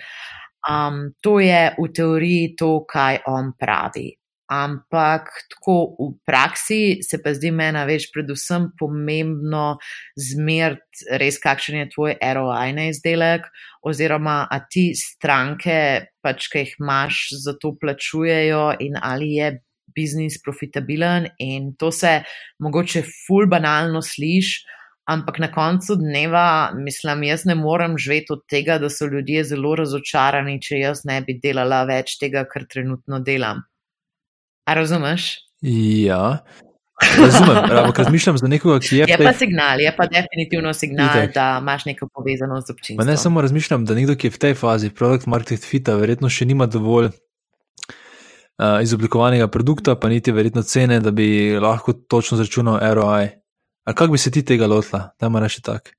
Um, to je v teoriji to, kaj on pravi ampak tako v praksi se pa zdi meni več predvsem pomembno zmeriti res, kakšen je tvoj ROI na izdelek, oziroma a ti stranke, pač, ki jih imaš, za to plačujejo in ali je biznis profitabilen in to se mogoče ful banalno sliši. Ampak na koncu dneva, mislim, jaz ne morem živeti od tega, da so ljudje zelo razočarani, če jaz ne bi delala več tega, kar trenutno delam. A razumeš? Ja. Razumem, ampak razmišljam za nekoga, ki je. Je tej... pa signal, je pa definitivno signal, Itek. da imaš neko povezano z občinstvom. Ne samo razmišljam, da nekdo, ki je v tej fazi, produkt market fita, verjetno še nima dovolj uh, izoblikovanega produkta, pa niti verjetno cene, da bi lahko točno zračunal ROI. A kako bi se ti tega lotila, da ima reči tako?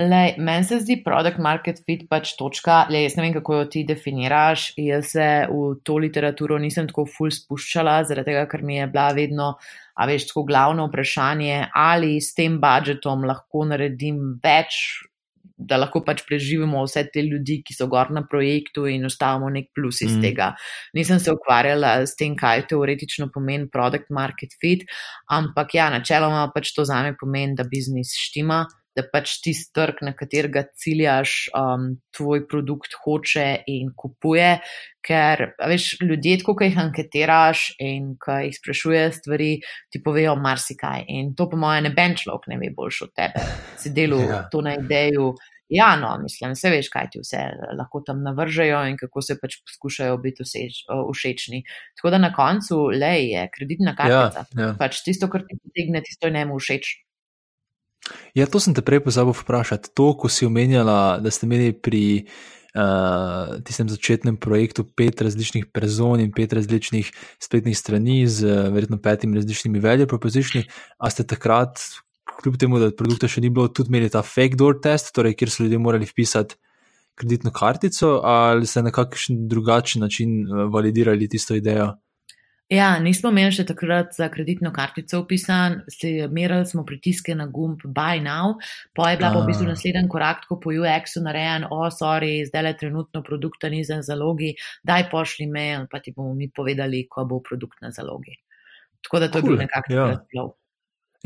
Lej, meni se zdi produkt market fit pač točka. Lej, jaz ne vem, kako jo ti definiraš. Jaz se v to literaturo nisem tako ful spuščala, zaradi tega, ker mi je bila vedno, a veš, tako glavno vprašanje, ali s tem budžetom lahko naredim več, da lahko pač preživimo vse te ljudi, ki so gor na projektu in ostavimo nek plus iz mm. tega. Nisem se ukvarjala s tem, kaj teoretično pomeni produkt market fit, ampak ja, načeloma pač to zame pomeni, da biznis štima da pač tisti trg, na katerega ciljaš, um, tvoj produkt hoče in kupuje. Ker, veš, ljudje, ko jih anketiraš in ko jih sprašuješ stvari, ti povejo marsikaj. In to, po mojem, ne ben človek ne ve boljš od tebe. Si delal ja. to na ideju. Ja, no, mislim, vse veš, kaj ti vse lahko tam navržejo in kako se pač poskušajo biti vseč, všečni. Tako da na koncu le je kreditna kartica. Ja, ja. Pač tisto, kar ti potegne, tisto je njemu všeč. Ja, to sem te prej pozabil vprašati. To, ko si omenjala, da ste imeli pri uh, tistem začetnem projektu pet različnih prezon in pet različnih spletnih strani z verjetno petimi različnimi value propositionami, a ste takrat, kljub temu, da produkta še ni bilo, tudi imeli ta fake door test, torej kjer so ljudje morali vpisati kreditno kartico, ali ste na kakšen drugačen način eh, validirali tisto idejo? Ja, nismo imeli še takrat za kreditno kartico upisan, merili smo pritiske na gumb Buy Now, pa je bila pa v bistvu naslednji korak, ko po UX-u narejen, o, oh, sorry, zdaj le trenutno produkta ni za zalogi, daj pošli mail, pa ti bomo mi povedali, ko bo produkt na zalogi. Tako da to cool, je bil nekakšen ja. razplov.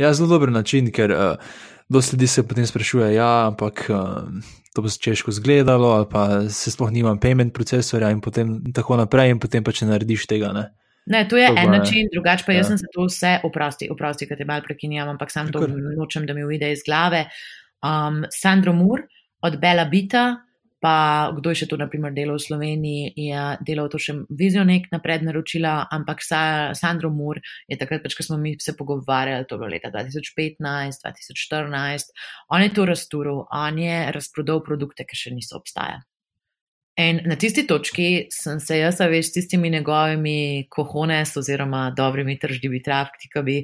Ja, zelo dober način, ker uh, dosti ljudi se potem sprašuje, ja, ampak uh, to bo se češko zgledalo, ali pa se sploh nima payment procesorja in potem tako naprej, in potem pa če narediš tega, ne. Ne, to je to en je. način, drugače pa ja. jaz sem se to vse oprosti, oprosti, kaj te mal prekinjam, ampak sam to nočem, da mi uide iz glave. Um, Sandro Mur od Bela Bita, pa kdo je še to, naprimer, delal v Sloveniji, je delal to še vizionek na prednaročila, ampak sa, Sandro Mur je takrat, pač, ko smo mi se pogovarjali, to bilo leta 2015, 2014, on je to razturil, on je razprodal produkte, ki še niso obstajali. In na tisti točki sem se jaz, veš, s tistimi njegovimi kohones oziroma dobrimi tržnimi travkami,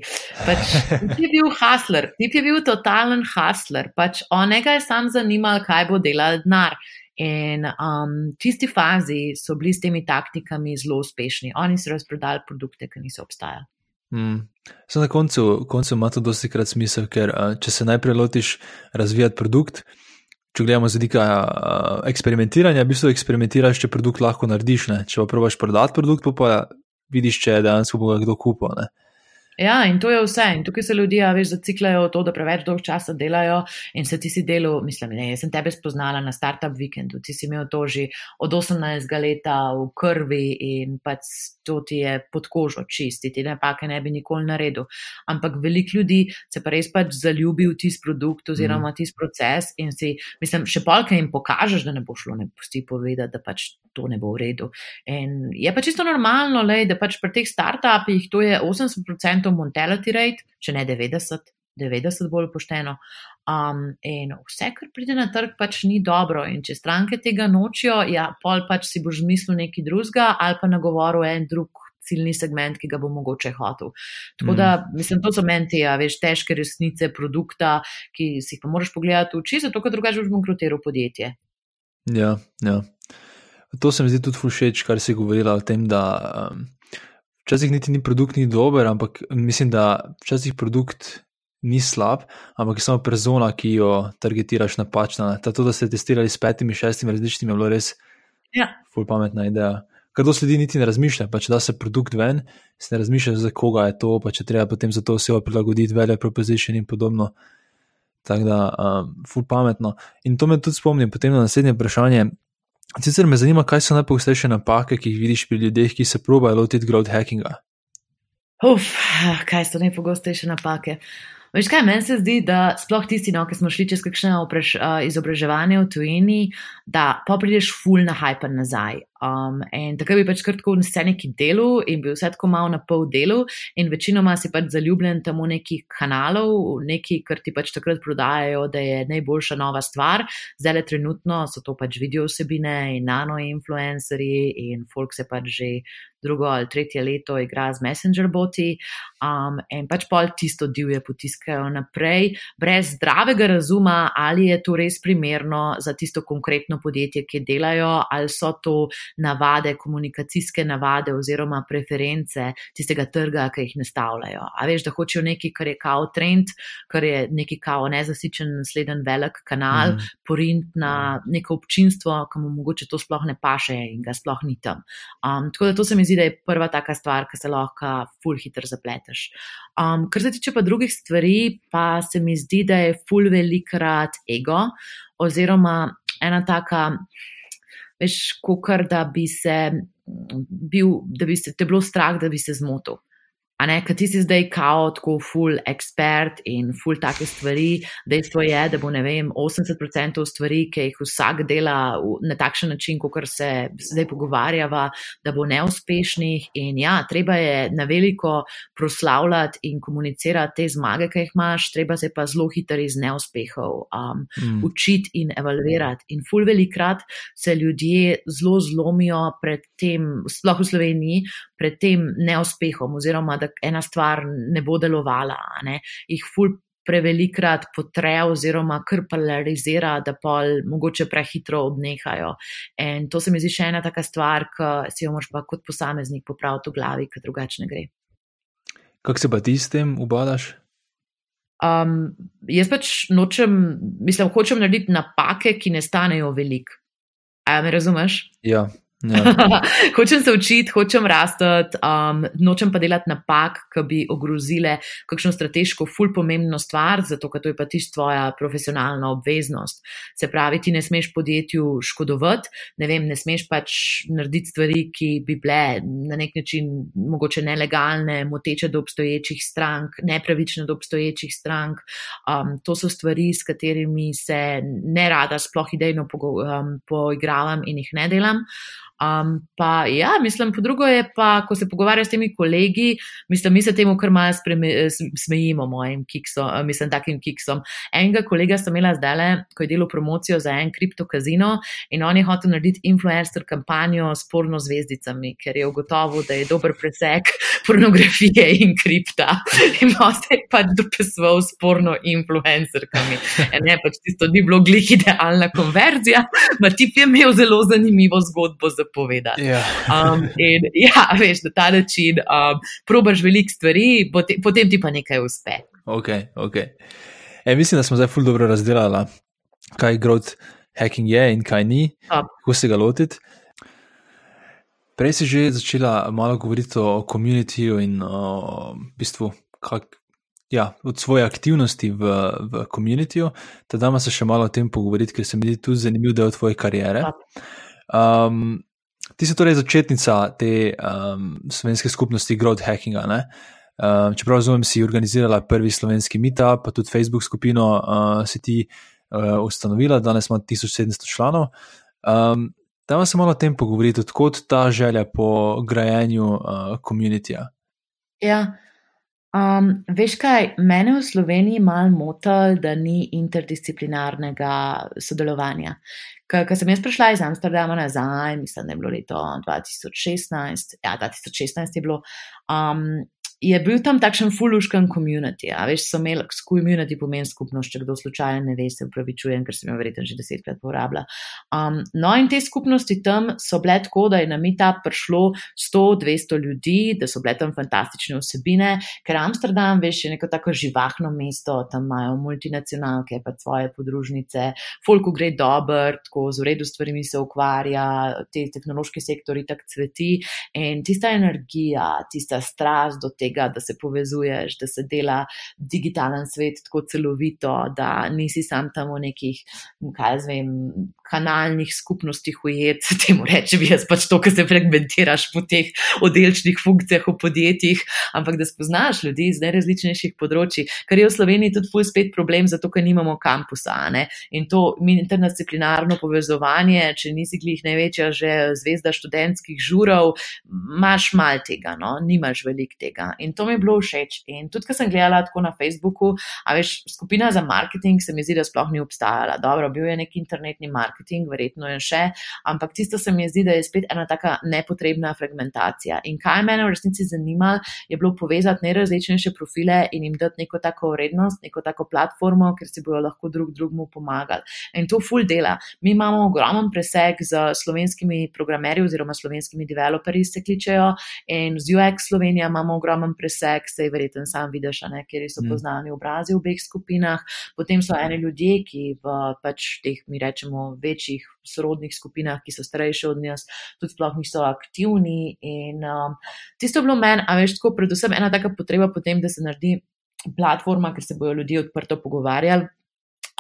pač ti je bil hasler, ti je bil totalen hasler, pač onega je sam zanimal, kaj bo delal denar. In um, tisti fazi so bili s temi taktikami zelo uspešni. Oni so razprodali produkte, ki niso obstajali. Mm. Na koncu, koncu ima to dosti krat smisel, ker uh, če se najprej lotiš razvijati produkt, če gledamo z vidika uh, eksperimentiranja, v bistvu eksperimentiraš, če produkt lahko narediš. Ne? Če pa probaš prodati produkt, pa, pa vidiš, če dejansko bo kdo kupil. Ja, in to je vse. In tukaj se ljudje, veš, zaciklajo to, da preveč dolg časa delajo in se ti si delo, mislim, ne, jaz sem tebe spoznala na startup vikendu, ti si imel to že od 18 leta v krvi in pač to ti je pod kožo čisti, ti napake ne bi nikoli naredil. Ampak veliko ljudi se pa res pač zaljubi v tisti produkt oziroma mm. tisti proces in si, mislim, še polka jim pokažeš, da ne bo šlo, ne pusti povedati, da pač to ne bo v redu. In je pa čisto normalno, lej, da pač pri teh startupih to je 80% mortality rate, če ne 90, 90 bolj pošteno. Um, in vse, kar pride na trg, pač ni dobro. In če stranke tega nočijo, ja, pol pač si boš mislil nekaj drugega ali pa nagovoril en drug. Ciljni segment, ki ga bo mogoče hotel. Tako da, mm. mislim, to so menti, a veš, težke resnice produkta, ki si jih pa moraš pogledati v oči, zato ker drugače boš bankrotiral podjetje. Ja, ja. To se mi zdi tudi všeč, kar si govorila o tem, da um, včasih niti ni produkt ni dober, ampak mislim, da včasih produkt ni slab, ampak je samo persona, ki jo targetiraš napačna. To, da ste testirali s petimi, šestimi različnimi, je bilo res ja. ful pametna ideja. Kaj do sledi niti ne razmišlja, pa če da se produkt ven, se ne razmišlja, za koga je to, pa če treba potem za to osebo prilagoditi vele proposition in podobno. Tako da, um, ful pametno. In to me tudi spomni potem na naslednje vprašanje, Sicer me zanima, kaj so najpogostejše napake, ki jih vidiš pri ljudeh, ki se probajo lotiti growth hackinga. Uf, kaj so najpogostejše napake? Veš kaj, meni se zdi, da sploh tisti, no, ki smo šli čez kakšno izobraževanje v tujini, da pa prideš full na hyper nazaj. Um, in takrat bi pač kratko v neki delu in bil vse tako malo na pol delu, in večinoma si pač zaljubljen tam v nekih kanalov, neki, kar ti pač takrat prodajajo, da je najboljša nova stvar. Zdaj le trenutno so to pač video vsebine in nano-influencerji in folk se pač že drugo ali tretje leto igra z Messenger boti um, in pač pol tisto divje potiskajo naprej, brez zdravega razuma, ali je to res primerno za tisto konkretno podjetje, ki delajo, ali so to navade, komunikacijske navade oziroma preference tistega trga, ki jih nastavljajo. A veš, da hočejo nekaj, kar je kao trend, kar je neki kao nezasičen naslednji velik kanal, mm. porint na neko občinstvo, ki mu mogoče to sploh ne paše in ga sploh ni tam. Um, tako da to se mi zdi, da je prva taka stvar, ki se lahko full hitro zapleteš. Um, kar se tiče pa drugih stvari, pa se mi zdi, da je full velikrat ego oziroma ena taka, veš, kukar, da bi se bil, da bi se te bilo strah, da bi se zmotil. A ne, ker ti si zdaj kao tako full expert in full take stvari. Dejstvo je, da bo, ne vem, 80% stvari, ki jih vsak dela na takšen način, kot se zdaj pogovarjava, da bo neuspešnih. In ja, treba je na veliko proslavljati in komunicirati te zmage, ki jih imaš, treba se pa zelo hitro iz neuspehov um, mm. učiti in evalvirati. In full velikrat se ljudje zelo zlomijo pred tem, sploh v Sloveniji, pred tem neuspehom oziroma da ena stvar ne bo delovala, ne, jih ful prevelikrat potre oziroma kar polarizira, da pol mogoče prehitro odnehajo. In to se mi zdi še ena taka stvar, ki si jo moraš pa kot posameznik popraviti v glavi, ker drugače ne gre. Kako se pa ti s tem ubadaš? Um, jaz pač nočem, mislim, hočem narediti napake, ki ne stanejo veliko. A me razumeš? Ja, Ja. hočem se učiti, hočem rasti, um, nočem pa delati napak, ki bi ogrozile kakšno strateško, ful pomembno stvar, zato ker to je pa tisto tvoja profesionalna obveznost. Se pravi, ti ne smeš podjetju škodovati, ne vem, ne smeš pač narediti stvari, ki bi bile na nek način mogoče nelegalne, moteče do obstoječih strank, nepravične do obstoječih strank. Um, to so stvari, s katerimi se ne rada sploh idejno um, poigravam in jih ne delam. Um, pa ja, mislim, po drugo je pa, ko se pogovarjaš s temi kolegi, mislim, mi se temu kar malo smejimo, mojim kiksom, mislim, takim kiksom. Enega kolega sem imela zdaj le, ko je delal promocijo za en kriptokazino in on je hotel narediti influencer kampanjo s porno zvezdicami, ker je ugotovil, da je dober presek pornografije in kripta. In se je pač dopisoval s porno influencerkami. In ne, pač tisto ni bilo glih idealna konverzija, ma tip je imel zelo zanimivo zgodbo za povedati. Ja. Um, in ja, veš, na ta način um, probaš veliko stvari, potem, potem ti pa nekaj uspe. Ok, ok. E, mislim, da smo zdaj ful dobro razdelali, kaj growth hacking je in kaj ni, kako se ga lotiti. Prej si že začela malo govoriti o komunitiju in o bistvu, kak, ja, od svoje aktivnosti v, v komunitiju. Teda dama se še malo o tem pogovoriti, ker se mi zdi tu zanimiv del tvoje kariere. Um, Ti si torej začetnica te um, slovenske skupnosti Growth Hackinga. Um, čeprav razumem, si organizirala prvi slovenski meetup, pa tudi Facebook skupino uh, si ti uh, ustanovila, danes ima 1700 članov. Um, da se malo o tem pogovoriti, odkot ta želja po grajenju komunitija. Uh, ja. Um, veš kaj, mene v Sloveniji malo motil, da ni interdisciplinarnega sodelovanja. Ker sem jaz prišla iz Amsterdama nazaj, mislim, da je bilo leto 2016, ja, 2016 je bilo. Um, je bil tam takšen fuluškan komunity. Veš, so imeli community pomen skupnost, če kdo slučajno ne ve, se upravičujem, ker sem jo verjetno že desetkrat porabila. Um, no, in te skupnosti tam so bile tako, da je na mita prišlo 100-200 ljudi, da so bile tam fantastične osebine, ker Amsterdam, veš, je neko tako živahno mesto, tam imajo multinacionalke, pa svoje podružnice, folku gre dober, tako z uredu stvarmi se ukvarja, te tehnološki sektori tak cveti in tista energija, tista strast do tega, tega, da se povezuješ, da se dela digitalen svet tako celovito, da nisi sam tam v nekih, kaj zvem, kanalnih skupnostih ujet, temu reče, bi jaz pač to, kar se fragmentiraš po teh oddelčnih funkcijah v podjetjih, ampak da spoznaš ljudi iz najrazličnejših področji, kar je v Sloveniji tudi tvoj spet problem, zato ker nimamo kampusa. Ne? In to interdisciplinarno povezovanje, če nisi glih največja že zvezda študentskih žurov, imaš mal tega, no? nimaš velik tega. In to mi je bilo všeč. In tudi, ko sem gledala tako na Facebooku, a veš, skupina za marketing se mi zdi, da sploh ni obstajala. Dobro, bil je nek internetni marketing marketing, verjetno je še, ampak tisto se mi zdi, da je spet ena taka nepotrebna fragmentacija. In kaj me v resnici zanima, je bilo povezati najrazličnejše profile in jim dati neko tako vrednost, neko tako platformo, ker si bojo lahko drug drugmu pomagali. In to full dela. Mi imamo ogromen preseg z slovenskimi programerji oziroma slovenskimi developerji, se kličejo, in z UX Slovenija imamo ogromen preseg, sej verjeten sam vidiš, ne, kjer so mm. poznani obrazi v obeh skupinah. Potem so eni ljudje, ki v pač teh, mi rečemo, večjih sorodnih skupinah, ki so starejši od nas, tudi sploh niso aktivni. In um, tisto je bilo meni, a veš, tako predvsem ena taka potreba potem, da se naredi platforma, ker se bojo ljudje odprto pogovarjali.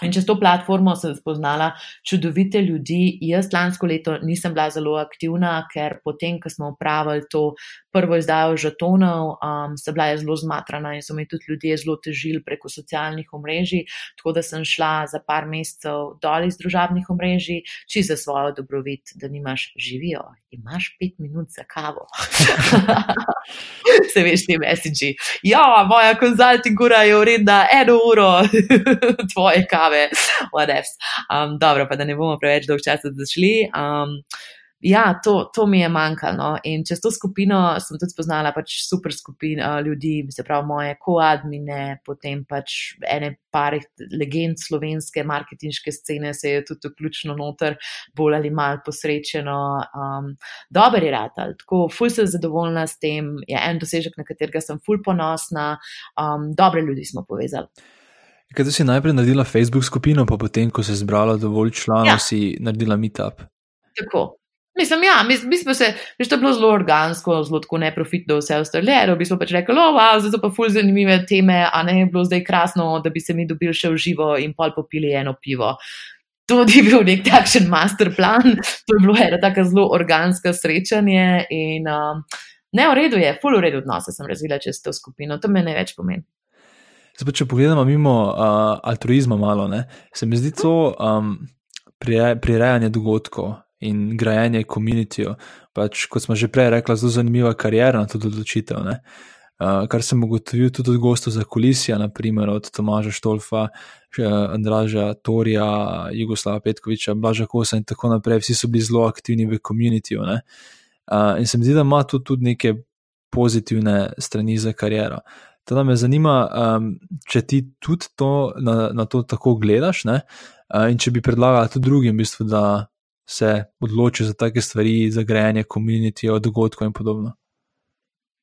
In čez to platformo sem spoznala čudovite ljudi. Jaz lansko leto nisem bila zelo aktivna, ker potem, ko smo upravili to prvo izdajo žetonov, um, sem bila zelo zmatrana in so mi tudi ljudje zelo težili preko socialnih omrežij. Tako da sem šla za par mesecev dol iz družabnih omrežij, či za svojo dobrobit, da nimaš živijo. Imaš pet minut za kavo. Se veš, ti mesiči. Ja, moja konzultingura je uredna eno uro tvoje kave. Um, dobro, pa da ne bomo preveč dolg časa zašli. Um, ja, to, to mi je manjkalo. No. In čez to skupino sem tudi spoznala pač super skupino uh, ljudi, se pravi moje koadmine, potem pač ene par legend slovenske marketinške scene se je tudi vključno noter, bolj ali manj posrečeno. Um, Dober je rad, tako ful sem zadovoljna s tem, je en dosežek, na katerega sem ful ponosna, um, dobre ljudi smo povezali. Kaj si najprej naredila Facebook skupino, pa potem, ko se je zbrala dovolj članov, ja. si naredila meetup? Tako, Mislim, ja, mi, mi smo se, veš, to je bilo zelo organsko, zelo tako neprofitno, vse ostalo. Mi smo pač rekli, oh, wow, zdaj so pa ful zanimive teme, a ne je bilo zdaj krasno, da bi se mi dobili še v živo in pol popili eno pivo. To ni bil nek takšen master plan, to je bilo ena tako zelo organska srečanje in um, ne v redu je, ful v redu odnose sem razvila čez to skupino, to me največ pomeni. Zdaj, če pogledamo mimo uh, altruizma malo, ne, se mi zdi to um, prirejanje dogodkov in grajenje komunitijo. Pač, kot smo že prej rekli, zelo zanimiva karijera na to odločitev. Uh, kar sem ugotovil tudi od gostov za kulisija, naprimer od Tomaža Štolfa, Andraža Torija, Jugoslava Petkoviča, Blaža Kosa in tako naprej. Vsi so bili zelo aktivni v komunitiju. Uh, in se mi zdi, da ima to tudi neke pozitivne strani za kariero. Teda me zanima, um, če ti tudi to, na, na to tako gledaš, uh, in če bi predlagala tudi drugim, v bistvu, da se odločijo za take stvari, za grejanje komunitije, dogodkov in podobno.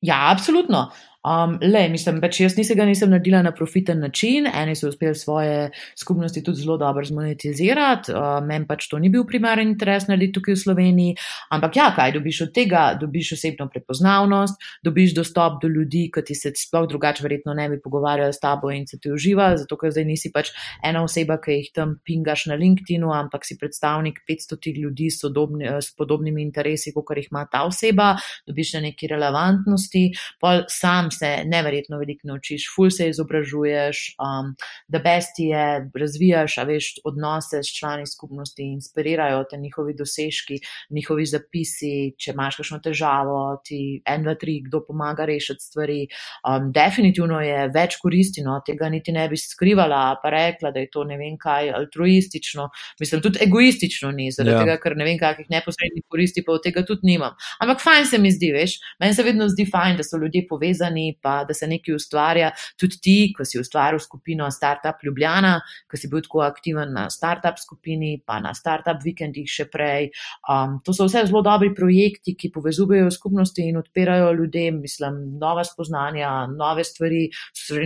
Ja, absolutno. Um, le, mislim, pač jaz nisem ga nisem naredila na profiten način, eni so uspeli svoje skupnosti tudi zelo dobro zmonetizirati, uh, meni pač to ni bil primaren interes narediti tukaj v Sloveniji, ampak ja, kaj dobiš od tega? Dobiš osebno prepoznavnost, dobiš dostop do ljudi, ki ti se sploh drugače verjetno ne bi pogovarjali s tabo in se ti uživa, zato ker zdaj nisi pač ena oseba, ki jih tam pingaš na LinkedInu, ampak si predstavnik 500 ljudi s, podobni, s podobnimi interesi, kot jih ima ta oseba, dobiš na neki relevantnosti, pa sam se neverjetno veliko naučiš, ful se izobražuješ, um, da besti je, razvijaš, a veš, odnose s člani skupnosti, inspirirajo te njihovi dosežki, njihovi zapisi, če imaš kakšno težavo, ti en, dva, tri, kdo pomaga rešiti stvari. Um, definitivno je več koristino, tega niti ne bi skrivala, pa rekla, da je to ne vem kaj altruistično, mislim, tudi egoistično ni, zaradi ja. tega, ker ne vem, kakih neposrednih koristi pa od tega tudi nimam. Ampak fajn se mi zdi, veš, meni se vedno zdi fajn, da so ljudje povezani strani, pa da se nekaj ustvarja. Tudi ti, ko si ustvaril skupino Startup Ljubljana, ko si bil tako aktiven na startup skupini, pa na startup vikendih še prej. Um, to so vse zelo dobri projekti, ki povezujejo skupnosti in odpirajo ljudem, mislim, nove spoznanja, nove stvari,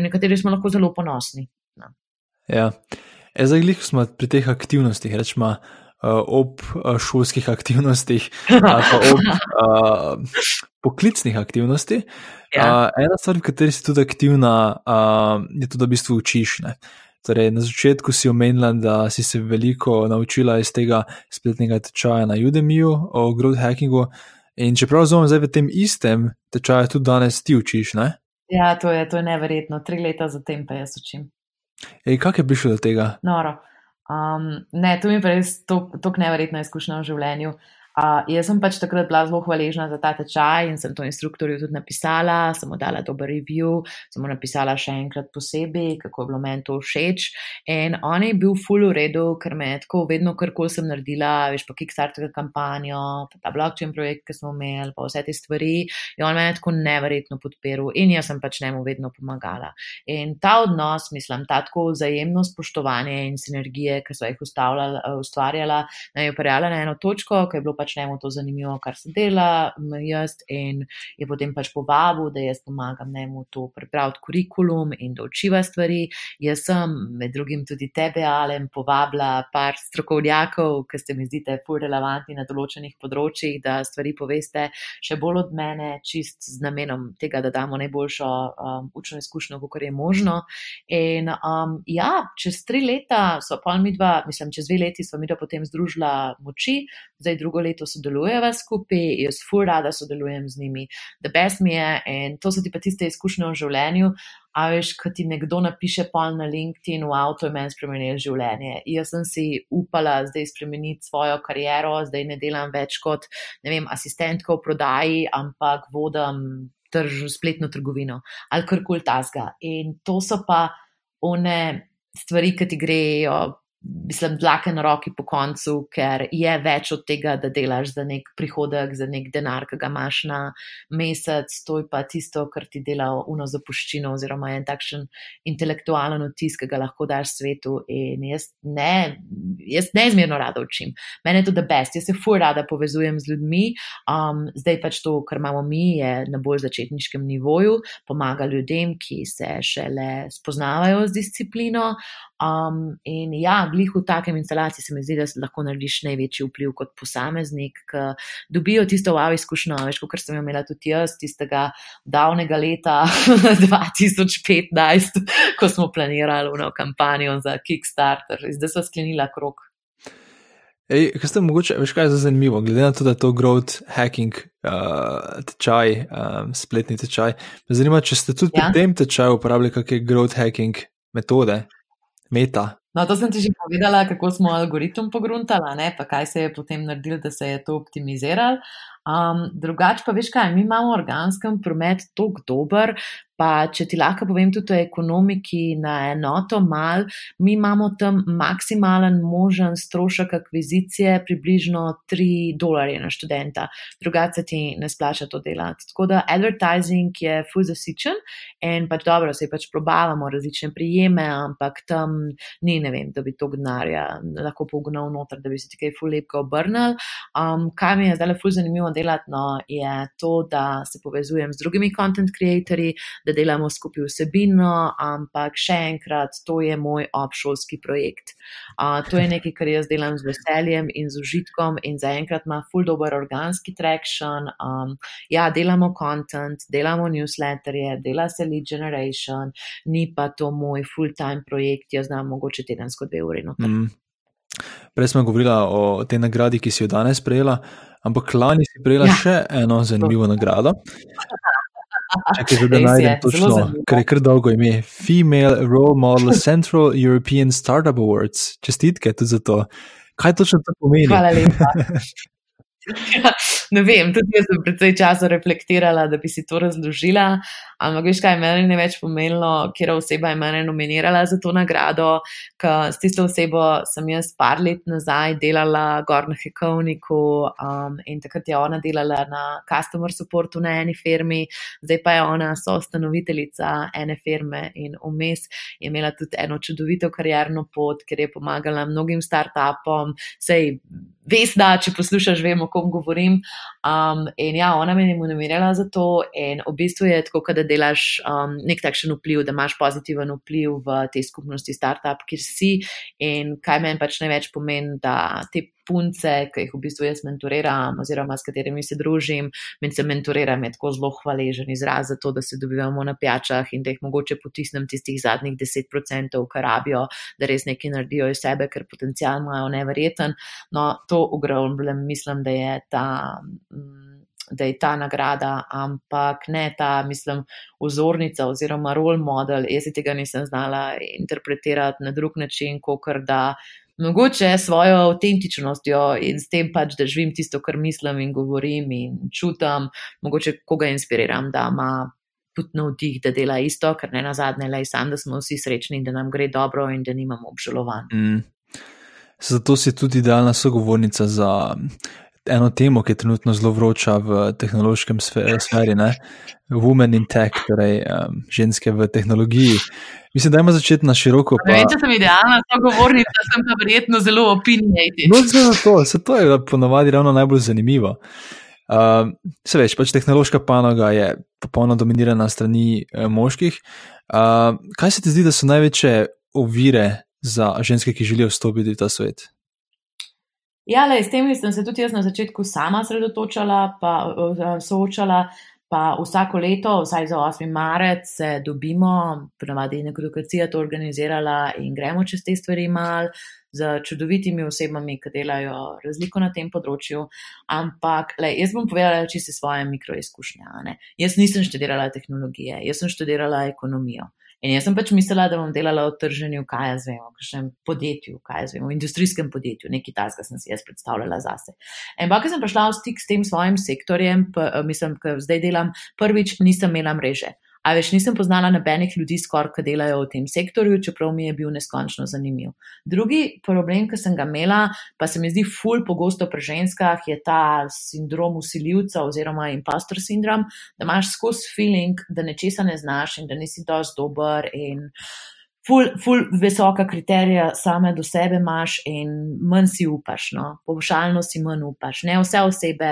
na katere smo lahko zelo ponosni. No. Ja, e, zdaj, ko smo pri teh aktivnostih, rečemo. Uh, ob uh, šolskih aktivnostih, pa ob uh, poklicnih aktivnostih. Ja. Uh, ena stvar, v kateri si tudi aktivna, uh, je to, da v bistvu učiš. Torej, na začetku si omenila, da si se veliko naučila iz tega spletnega tečaja na Udemiju o growth hackingu. In čeprav razumem, zdaj v tem istem tečaju tudi danes ti učiš. Ne? Ja, to je, to je neverjetno. Tri leta zatem pa jaz učim. Ej, kako je prišlo do tega? Noro. Um, ne, to mi je res tako neverjetna izkušnja v življenju. Uh, jaz sem pač takrat bila zelo hvaležna za ta tečaj in sem to instruktorju tudi napisala, sem mu dala dober review, sem mu napisala še enkrat posebej, kako je bilo meni to všeč. In on je bil full v redu, ker me je tako vedno, kar koli sem naredila, veš pa Kickstarter kampanjo, pa ta blockchain projekt, ki smo imeli, pa vse te stvari. In on me je tako neverjetno podpiral in jaz sem pač njemu vedno pomagala. In ta odnos, mislim, ta tako vzajemno spoštovanje in sinergije, ki so jih ustvarjala, naj je operjala na eno točko, ki je bilo pač njemu to zanimivo, kar se dela, jaz in je potem pač povabil, da jaz pomagam njemu to pripraviti kurikulum in da učiva stvari. Jaz sem med drugim tudi tebe, Alen, povabila par strokovnjakov, ki ste mi zdite pol relevantni na določenih področjih, da stvari poveste še bolj od mene, čist z namenom tega, da damo najboljšo um, učno izkušnjo, kako je možno. In um, ja, čez tri leta so pa mi dva, mislim, čez dve leti smo mi dva potem združila moči, zdaj drugo leto leto sodelujeva skupaj, jaz fur rada sodelujem z njimi, da best mi je in to so ti pa tiste izkušnje v življenju. A veš, ko ti nekdo napiše pol na LinkedIn, wow, to je meni spremenilo življenje. Jaz sem si upala zdaj spremeniti svojo kariero, zdaj ne delam več kot, ne vem, asistentka v prodaji, ampak vodam trž, spletno trgovino ali karkoli tasga. In to so pa one stvari, ki ti grejo mislim, dlake na roki po koncu, ker je več od tega, da delaš za nek prihodek, za nek denar, ki ga imaš na mesec, to je pa tisto, kar ti dela uno zapuščino, oziroma en takšen intelektualen otisk, ki ga lahko daš svetu. In jaz ne, jaz neizmerno rada učim. Mene je to the best, jaz se fuj rada povezujem z ljudmi. Um, zdaj pač to, kar imamo mi, je na bolj začetniškem nivoju, pomaga ljudem, ki se šele spoznavajo z disciplino. Um, in ja, glih v takem instalaciji se mi zdi, da lahko narediš največji vpliv kot posameznik, ki dobijo tisto wow izkušnjo, veš, kot sem imela tudi jaz, tistega davnega leta 2015, ko smo planirali eno kampanjo za Kickstarter. Zdaj smo sklenila krok. Ej, kaj ste mogoče, veš kaj je zanimivo, glede na to, da je to growth hacking uh, tečaj, um, spletni tečaj. Me zanima, če ste tudi ja? pri tem tečaju uporabljali kakšne growth hacking metode, meta. No, to sem ti že povedala, kako smo algoritem pogruntali, pa kaj se je potem naredilo, da se je to optimiziralo. Um, drugače pa veš kaj, mi imamo organskem promet tako dober, pa če ti lahko povem tudi o ekonomiki na enoto mal, mi imamo tam maksimalen možen strošek akvizicije približno 3 dolarje na študenta, drugače ti ne splača to delati. Tako da advertising je full zasičen in pač dobro, se pač probavamo različne prijeme, ampak tam ni, ne vem, da bi to gnarja lahko pognal noter, da bi se ti kaj full lepko obrnil. Um, kaj mi je zdaj full zanimivo delati, no, je to, da se povezujem z drugimi content creatorji, da delamo skupaj vsebino, ampak še enkrat, to je moj obšolski projekt. Uh, to je nekaj, kar jaz delam z veseljem in z užitkom in zaenkrat ima full dober organski traction. Um, ja, delamo content, delamo newsletterje, dela se lead generation, ni pa to moj full-time projekt, jaz znam mogoče tedensko dve uri. Mm. Prej smo govorili o tej nagradi, ki si jo danes prejela, ampak lani si prejela ja. še eno zanimivo nagrado. Če že najdem točno, ker je kar dolgo ime. Female Role Model Central European Startup Awards. Čestitke tudi za to. Kaj točno to pomeni? Hvala lepa. ne vem, tudi jaz sem predvsej časa reflektirala, da bi si to razložila. Ampak, veš kaj, meni je več pomenilo, kje oseba je mene nominirala za to nagrado. S tisto osebo sem jaz par let nazaj delala gor na Hekovniku um, in takrat je ona delala na customer supportu na eni firmi, zdaj pa je ona soustanoviteljica ene firme in vmes je imela tudi eno čudovito karjerno pot, ker je pomagala mnogim startupom. Sej, Ves, da če poslušaš, vemo, o kom govorim. Um, in ja, ona me je nominirala za to, in v bistvu je tako, da delaš um, nek takšen vpliv, da imaš pozitiven vpliv v tej skupnosti startup, kjer si. In kaj meni pač največ pomeni, da te punce, ki jih v bistvu jaz mentoriram, oziroma s katerimi se družim, in se mentoriram, je tako zelo hvaležen izraz za to, da se dobivamo na pijačah in da jih mogoče potisnem tistih zadnjih 10%, kar rabijo, da res nekaj naredijo iz sebe, ker potencial imajo neverjeten. No, to ogromno mislim, da je ta. Mm, da je ta nagrada, ampak ne ta, mislim, vzornica oziroma role model. Jaz tega nisem znala interpretirati na drug način, kot da mogoče svojo avtentičnostjo in s tem pač, da živim tisto, kar mislim in govorim in čutim, mogoče koga inspiriram, da ima putno vtih, da dela isto, ker ne na zadnje, le sam, da smo vsi srečni in da nam gre dobro in da nimamo obžalovanj. Mm. Zato si tudi idealna sogovornica za eno temo, ki je trenutno zelo vroča v tehnološkem sferi, ne? Women in tech, torej um, ženske v tehnologiji. Mislim, da ima začeti na široko. Pa... Ne vem, če sem idealna sogovornica, sem pa verjetno zelo opinijajoč. No, to, to je ponavadi ravno najbolj zanimivo. Uh, se veš, pač tehnološka panoga je popolnoma dominirana strani uh, moških. Uh, kaj se ti zdi, da so največje ovire za ženske, ki želijo vstopiti v ta svet? Ja, le, s tem sem se tudi jaz na začetku sama sredotočala, pa uh, soočala. Pa vsako leto, vsaj za 8. marec, se dobimo, ponavadi je nekrokacija to organizirala in gremo čez te stvari mal z čudovitimi osebami, ki delajo razliko na tem področju. Ampak, le, jaz bom povedala čisto svoje mikroizkušnje. Jaz nisem študirala tehnologije, jaz sem študirala ekonomijo. In jaz sem pač mislila, da bom delala v trženju, kaj jaz vem, v kakšnem podjetju, kaj jaz vem, v industrijskem podjetju, nekaj tasga sem si jaz predstavljala zase. In pa, ko sem prišla v stik s tem svojim sektorjem, pa, mislim, ker zdaj delam, prvič nisem imela mreže. A več nisem poznala nobenih ljudi, skoraj, ki delajo v tem sektorju, čeprav mi je bil neskončno zanimiv. Drugi problem, ki sem ga imela, pa se mi zdi ful pogosto pri ženskah, je ta sindrom usiljivca oziroma impostor sindrom, da imaš skozi feeling, da nečesa ne znaš in da nisi dosti dober in. Ful, ful, visoka kriterija same do sebe imaš, in manj si upaš, no, povošalno si manj upaš. Ne vse osebe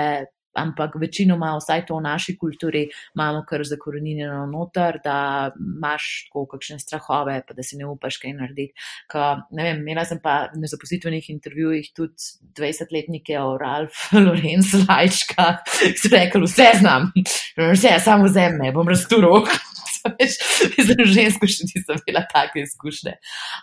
ampak večinoma, vsaj to v naši kulturi, imamo kar zakorenjeno noter, da imaš tako kakšne strahove, pa da si ne upaš kaj narediti. Ka, ne vem, imela sem pa na zaposlitvenih intervjujih tudi 20-letnike o Ralph Lorenz Lajčka, ki so rekli, vse znam, vse, samo zemlje, bom razturil. Za žensko še nisem imela take izkušnje.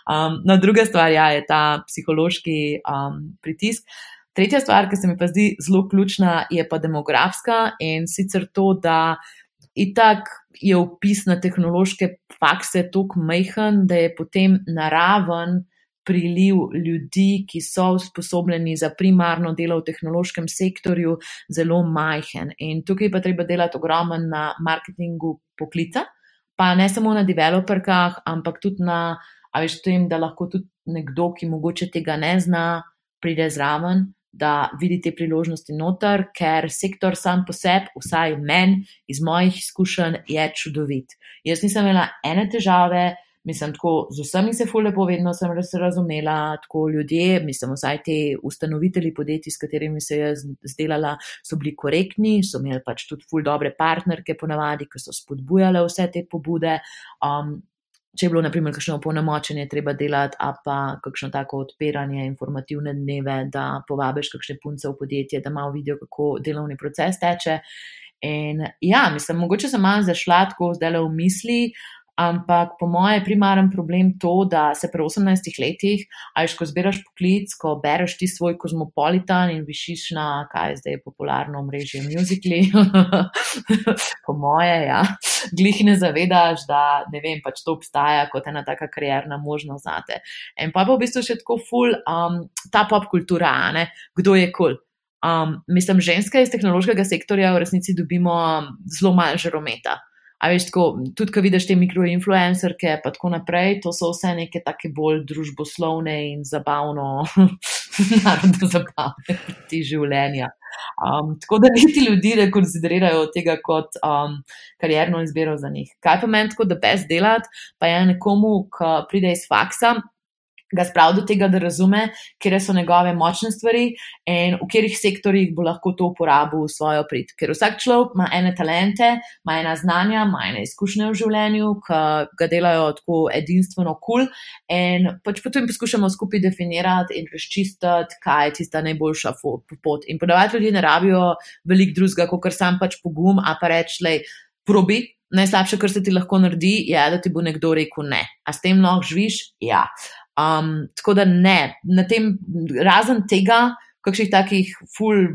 Um, no, druga stvar ja, je ta psihološki um, pritisk. Tretja stvar, ki se mi pa zdi zelo ključna, je pa demografska in sicer to, da itak je upis na tehnološke fakse tako majhen, da je potem naraven priliv ljudi, ki so usposobljeni za primarno delo v tehnološkem sektorju, zelo majhen. In tukaj pa treba delati ogromen na marketingu poklica, pa ne samo na developerkah, ampak tudi na, a veš, tem, da lahko tudi nekdo, ki mogoče tega ne zna, pride zraven da vidite priložnosti noter, ker sektor sam po sebi, vsaj meni, iz mojih izkušenj, je čudovit. Jaz nisem imela ene težave, mislim, tako z vsemi se fule povedno sem se razumela, tako ljudje, mislim, vsaj te ustanovitelji podjetij, s katerimi se je zdelala, so bili korektni, so imeli pač tudi ful dobre partnerke ponavadi, ki so spodbujale vse te pobude. Um, če je bilo, naprimer, kakšno opolnomočenje treba delati, a pa kakšno tako odpiranje informativne dneve, da povabiš kakšne punce v podjetje, da malo vidijo, kako delovni proces teče. In ja, mislim, mogoče sem malo zašla tako zdaj v misli, Ampak po mojem je primaren problem to, da se pri 18 letih, ajš, ko zbiraš poklic, ko bereš ti svoj kozmopolitan in višiš na, kaj je zdaj popularno mrežje, muzikli, po moje, ja, glih ne zavedaš, da ne vem, pač to obstaja kot ena taka karjerna možnost zate. In pa pa v bistvu še tako ful um, ta pop kultura, ne, kdo je kul. Cool. Um, mislim, ženske iz tehnološkega sektorja v resnici dobimo zelo malo žarometa. A veš, tako, tudi, ko vidiš te mikroinfluencerke, pa tako naprej, to so vse neke take bolj družboslovne in zabavno, narodno zabavne ti življenja. Um, tako da niti ljudi ne konsiderirajo tega kot um, karjerno izbiro za njih. Kaj pa meni tako, da brez delati, pa je nekomu, ki pride iz faksa, ga spravi do tega, da razume, kje so njegove močne stvari in v katerih sektorjih bo lahko to uporabil v svojo prid. Ker vsak človek ima ene talente, ima ena znanja, ima ene izkušnje v življenju, ki ga delajo tako edinstveno kul cool in pač potem poskušamo skupaj definirati in razčistiti, kaj je tista najboljša pot. In podavati ljudje ne rabijo velik drugega, kot sam pač pogum, a pa reč, lej, probi. Najslabše, kar se ti lahko naredi, je, da ti bo nekdo rekel ne. A s tem lahko živiš? Ja. Um, tako da ne, na tem, razen tega, kakšnih takih ful,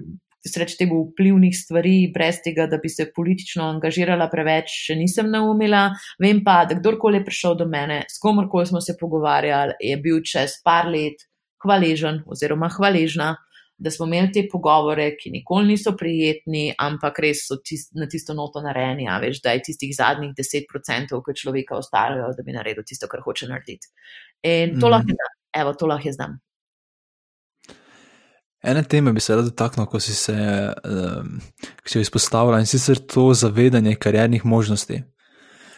sreč tega vplivnih stvari, brez tega, da bi se politično angažirala preveč, še nisem naumila. Vem pa, da kdorkoli je prišel do mene, s komorkoli smo se pogovarjali, je bil čez par let hvaležen oziroma hvaležna, da smo imeli te pogovore, ki nikoli niso prijetni, ampak res so tist, na tisto noto narejeni, a veš, da je tistih zadnjih 10%, ki človeka ostarajo, da bi naredil tisto, kar hoče narediti. In to mm. lahko je znam, evo, to lahko je znam. Ene teme bi se rad dotaknil, ko si se um, si izpostavila in sicer to zavedanje karjernih možnosti.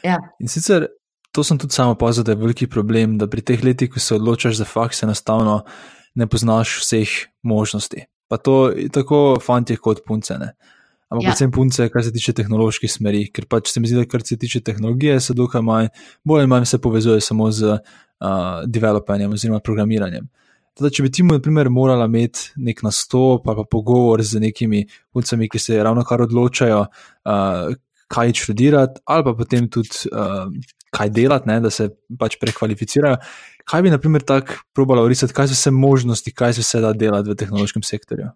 Ja. In sicer to sem tudi samo opazil, da je veliki problem, da pri teh letih, ko se odločaš za faks, enostavno ne poznaš vseh možnosti. Pa to tako fanti kot punce. Ne? Ampak ja. predvsem punce, kar se tiče tehnoloških smeri, ker pač se mi zdi, da kar se tiče tehnologije, se dokaj manj, bolj ali manj se povezuje samo z uh, developanjem oziroma programiranjem. Teda, če bi ti, na primer, morala imeti nek nastop ali pa pogovor z nekimi puncami, ki se ravno kar odločajo, uh, kaj študirati, ali pa potem tudi uh, kaj delati, ne, da se pač prekvalificirajo. Kaj bi, na primer, tako probala urisati, kaj so vse možnosti, kaj se vse da delati v tehnološkem sektorju?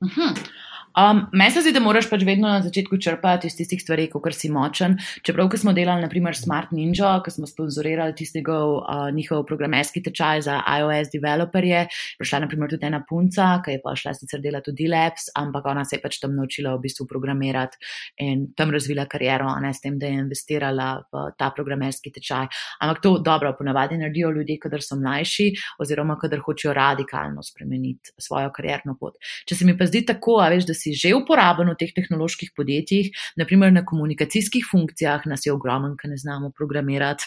Uh mhm. -huh. Um, Meni se zdi, da moraš pač vedno na začetku črpati iz tistih stvari, kot si močen. Čeprav, ko smo delali, naprimer, Smart Ninja, ko smo sponzorirali tistega uh, njihov programerski tečaj za iOS developerje, prišla naprimer tudi ena punca, ki je pa šla sicer delati tudi Labs, ampak ona se je pač tam naučila v bistvu programirati in tam razvila kariero, ne s tem, da je investirala v ta programerski tečaj. Ampak to dobro, ponavadi naredijo ljudje, kadar so mlajši oziroma kadar hočejo radikalno spremeniti svojo karierno pot. Če se mi pa zdi tako, a veš, da si že uporaben v teh tehnoloških podjetjih, naprimer na komunikacijskih funkcijah, nas je ogromen, ki ne znamo programirati.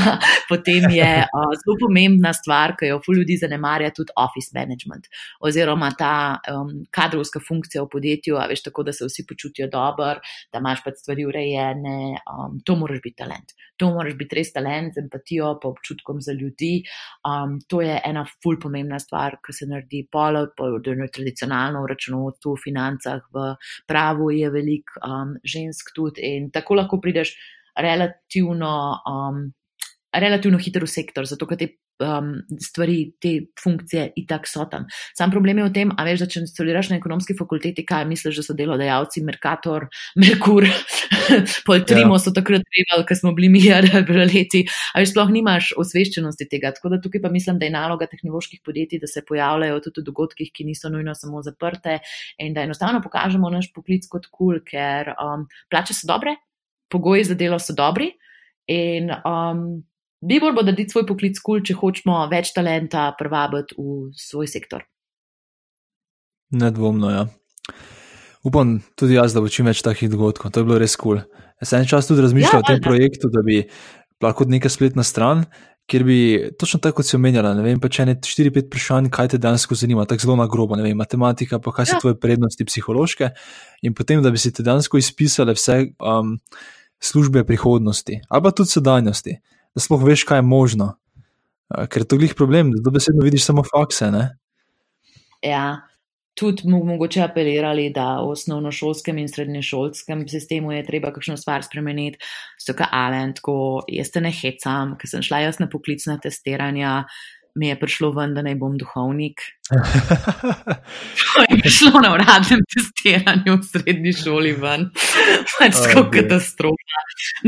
Potem je uh, zelo pomembna stvar, ki jo fu ljudi zanemarja, tudi office management oziroma ta um, kadrovska funkcija v podjetju, a veš tako, da se vsi počutijo dobro, da imaš pač stvari urejene, um, to moraš biti talent. To moraš biti res talent z empatijo, pa občutkom za ljudi. Um, to je ena ful pomembna stvar, ki se naredi polo, pa tudi tradicionalno v računovodstvu, v financah v pravu je veliko um, žensk tudi in tako lahko prideš relativno, um, relativno hitro v sektor, zato ker te um, stvari, te funkcije itak so tam. Sam problem je v tem, a veš, da če studiraš na ekonomski fakulteti, kaj misliš, da so delodajalci, Merkator, Merkur, Poltrimo ja. so takrat trebali, ker smo bili mi, ali leti, a veš, sploh nimaš osveščenosti tega. Tako da tukaj pa mislim, da je naloga tehnoloških podjetij, da se pojavljajo tudi v dogodkih, ki niso nujno samo zaprte in da enostavno pokažemo naš poklic kot kul, cool, ker um, plače so dobre, pogoji za delo so dobri in um, Najbolj bo narediti svoj poklic kul, cool, če hočemo več talenta privabiti v svoj sektor. Nedvomno, ja. Upam tudi jaz, da bo čim več takih dogodkov. To je bilo res kul. Cool. Jaz sem en čas tudi razmišljal ja, o tem projektu, da bi lahko neka spletna stran, kjer bi točno tako, kot si omenjala, ne vem, pa če ne 4-5 vprašanj, kaj te dejansko zanima, tako zelo na grobo, ne vem, matematika, pa kaj ja. so tvoje prednosti psihološke, in potem, da bi si te dejansko izpisale vse um, službe prihodnosti ali pa tudi sedanjosti da sploh veš, kaj je možno. Ker je to glih problem, da dobesedno vidiš samo fakse. Ne? Ja, tudi mogoče apelirali, da v osnovnošolskem in srednješolskem sistemu je treba kakšno stvar spremeniti. Stoka Alen, tako jaz te ne hecam, ker sem šla jaz na poklicna testiranja mi je prišlo ven, da naj bom duhovnik. To je prišlo na uradnem testiranju v srednji šoli ven, pač tako oh, katastrofa.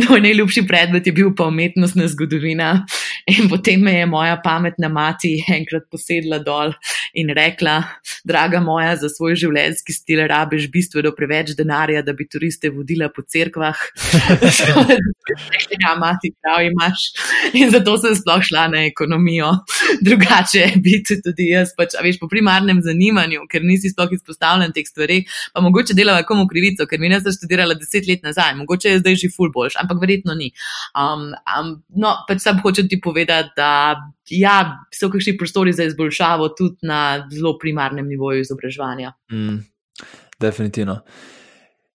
Moj najljubši predmet je bil pa umetnostna zgodovina. In potem me je moja pametna mati enkrat posedla dol in rekla: Draga moja, za svoj življenjski stil rabiš bistveno preveč denarja, da bi turiste vodila po cerkvah. Ja, mati, prav imaš. In zato sem sploh šla na ekonomijo drugače biti tudi jaz, pač, veš, po primarnem zanimanju, ker nisi sploh izpostavljen teh stvari, pa mogoče delava komu krivico, ker mi ne sem študirala deset let nazaj, mogoče je zdaj že ful boljš, ampak verjetno ni. Um, um, no, pač sam hočem ti povedati, da ja, so kakšni prostori za izboljšavo tudi na zelo primarnem nivoju izobraževanja. Mm, definitivno.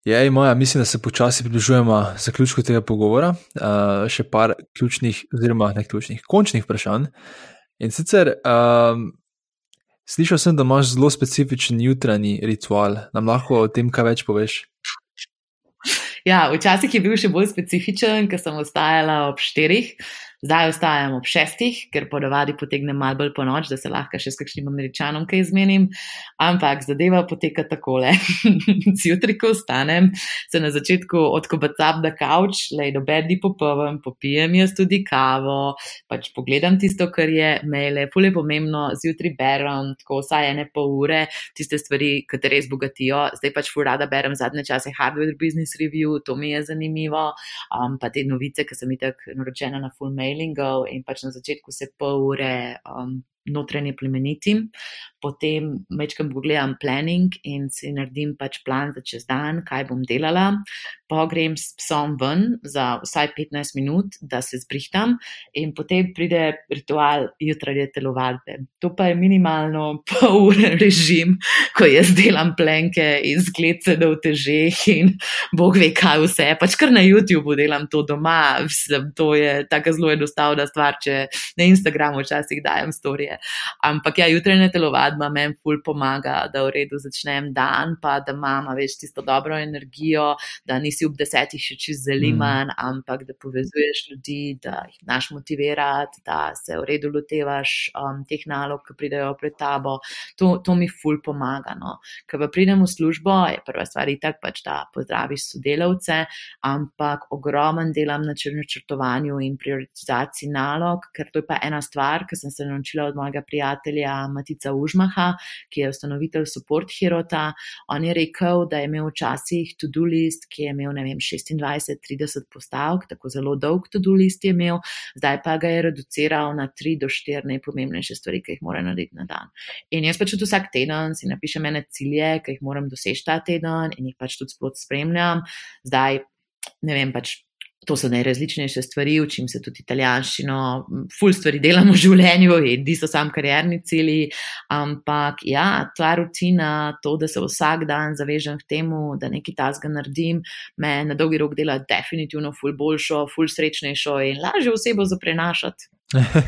Je, moja, mislim, da se počasi približujemo zaključku tega pogovora. Uh, še par ključnih, oziroma ne ključnih, končnih vprašanj. In sicer um, slišal sem, da imaš zelo specifičen jutranji ritual. Nam lahko o tem kaj več poveš? Ja, včasih je bil še bolj specifičen, ker sem ostajala ob štirih. Zdaj ostajam ob šestih, ker ponavadi potegnem malo bolj po noč, da se lahko še s kakšnim američanom kaj izmenim. Ampak zadeva poteka takole. Zjutraj, ko vstanem, se na začetku odkobacam na kavč, lej do bedni popoln, popijem jaz tudi kavo, pač pogledam tisto, kar je maile, fulje pomembno, zjutraj berem, tako vsaj ene pol ure, tiste stvari, ki te res bogatijo. Zdaj pač ful rada berem zadnje čase Hardware Business Review, to mi je zanimivo, um, pa te novice, ki sem jih tako naročena na full mailingov in pač na začetku se pol ure um, notranje plemenitim, potem večkrat pogledam planning in si naredim pač plan za čez dan, kaj bom delala, pa grem s psom ven za vsaj 15 minut, da se zbrihtam in potem pride ritual jutranje telovadbe. To pa je minimalno pol ure režim, ko jaz delam plenke in zgledce do težeh in bog ve kaj vse, pač kar na YouTubu delam to doma, Mislim, to je tako zelo enostavna stvar, če na Instagramu včasih dajem storije. Ampak ja, jutranje telovadba meni ful pomaga, da v redu začnem dan, pa da imam več tisto dobro energijo, da nisi ob desetih še čez zeliman, mm. ampak da povezuješ ljudi, da jih znaš motivirati, da se v redu lotevaš um, teh nalog, ki pridejo pred tabo. To, to mi ful pomaga. No. Ker pa pridem v službo, je prva stvar itak pač, da pozdraviš sodelavce, ampak ogromen delam na načrtovanju in prioritizaciji nalog, ker to je pa ena stvar, ki sem se naučila od mojega prijatelja Matica Užmaha, ki je ustanovitelj Support Hirota. On je rekel, da je imel včasih to-do list, ki je imel ne vem, 26-30 postavk, tako zelo dolg to-do list je imel, zdaj pa ga je reduciral na 3 do 4 najpomembnejše stvari, ki jih mora narediti na dan. In jaz pač tudi vsak teden si napišem ene cilje, ki jih moram doseči ta teden in jih pač tudi spremljam. Zdaj, ne vem, pač To so najrazličnejše stvari, učim se tudi italijanščino, ful stvari delam v življenju in niso sam karjerni cilji, ampak ja, ta rutina, to, da se vsak dan zavežem k temu, da nekaj tasga naredim, me na dolgi rok dela definitivno ful boljšo, ful srečnejšo in lažje osebo zaprenašati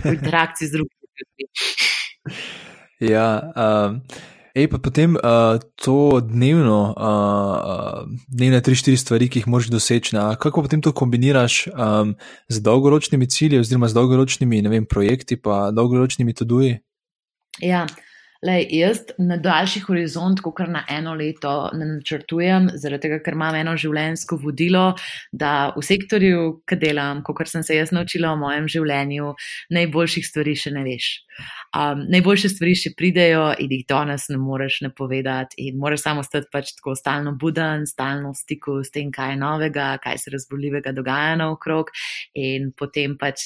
v interakciji z drugimi ljudmi. Ja, um. Ej, pa potem uh, to dnevno, uh, dnevne tri, štiri stvari, ki jih moraš doseči, a kako potem to kombiniraš um, z dolgoročnimi cilji, oziroma z dolgoročnimi vem, projekti, pa dolgoročnimi tudi? Ja. Lej, jaz na daljši horizont, kot kar na eno leto, ne načrtujem, zaradi tega, ker imam eno življenjsko vodilo, da v sektorju, ki delam, kot sem se jaz naučila v mojem življenju, najboljših stvari še ne veš. Um, najboljše stvari še pridejo in jih danes ne moreš napovedati, in moraš samo stati pač tako stalno buden, stalno v stiku s tem, kaj je novega, kaj se razboljivega dogaja naokrog, in potem pač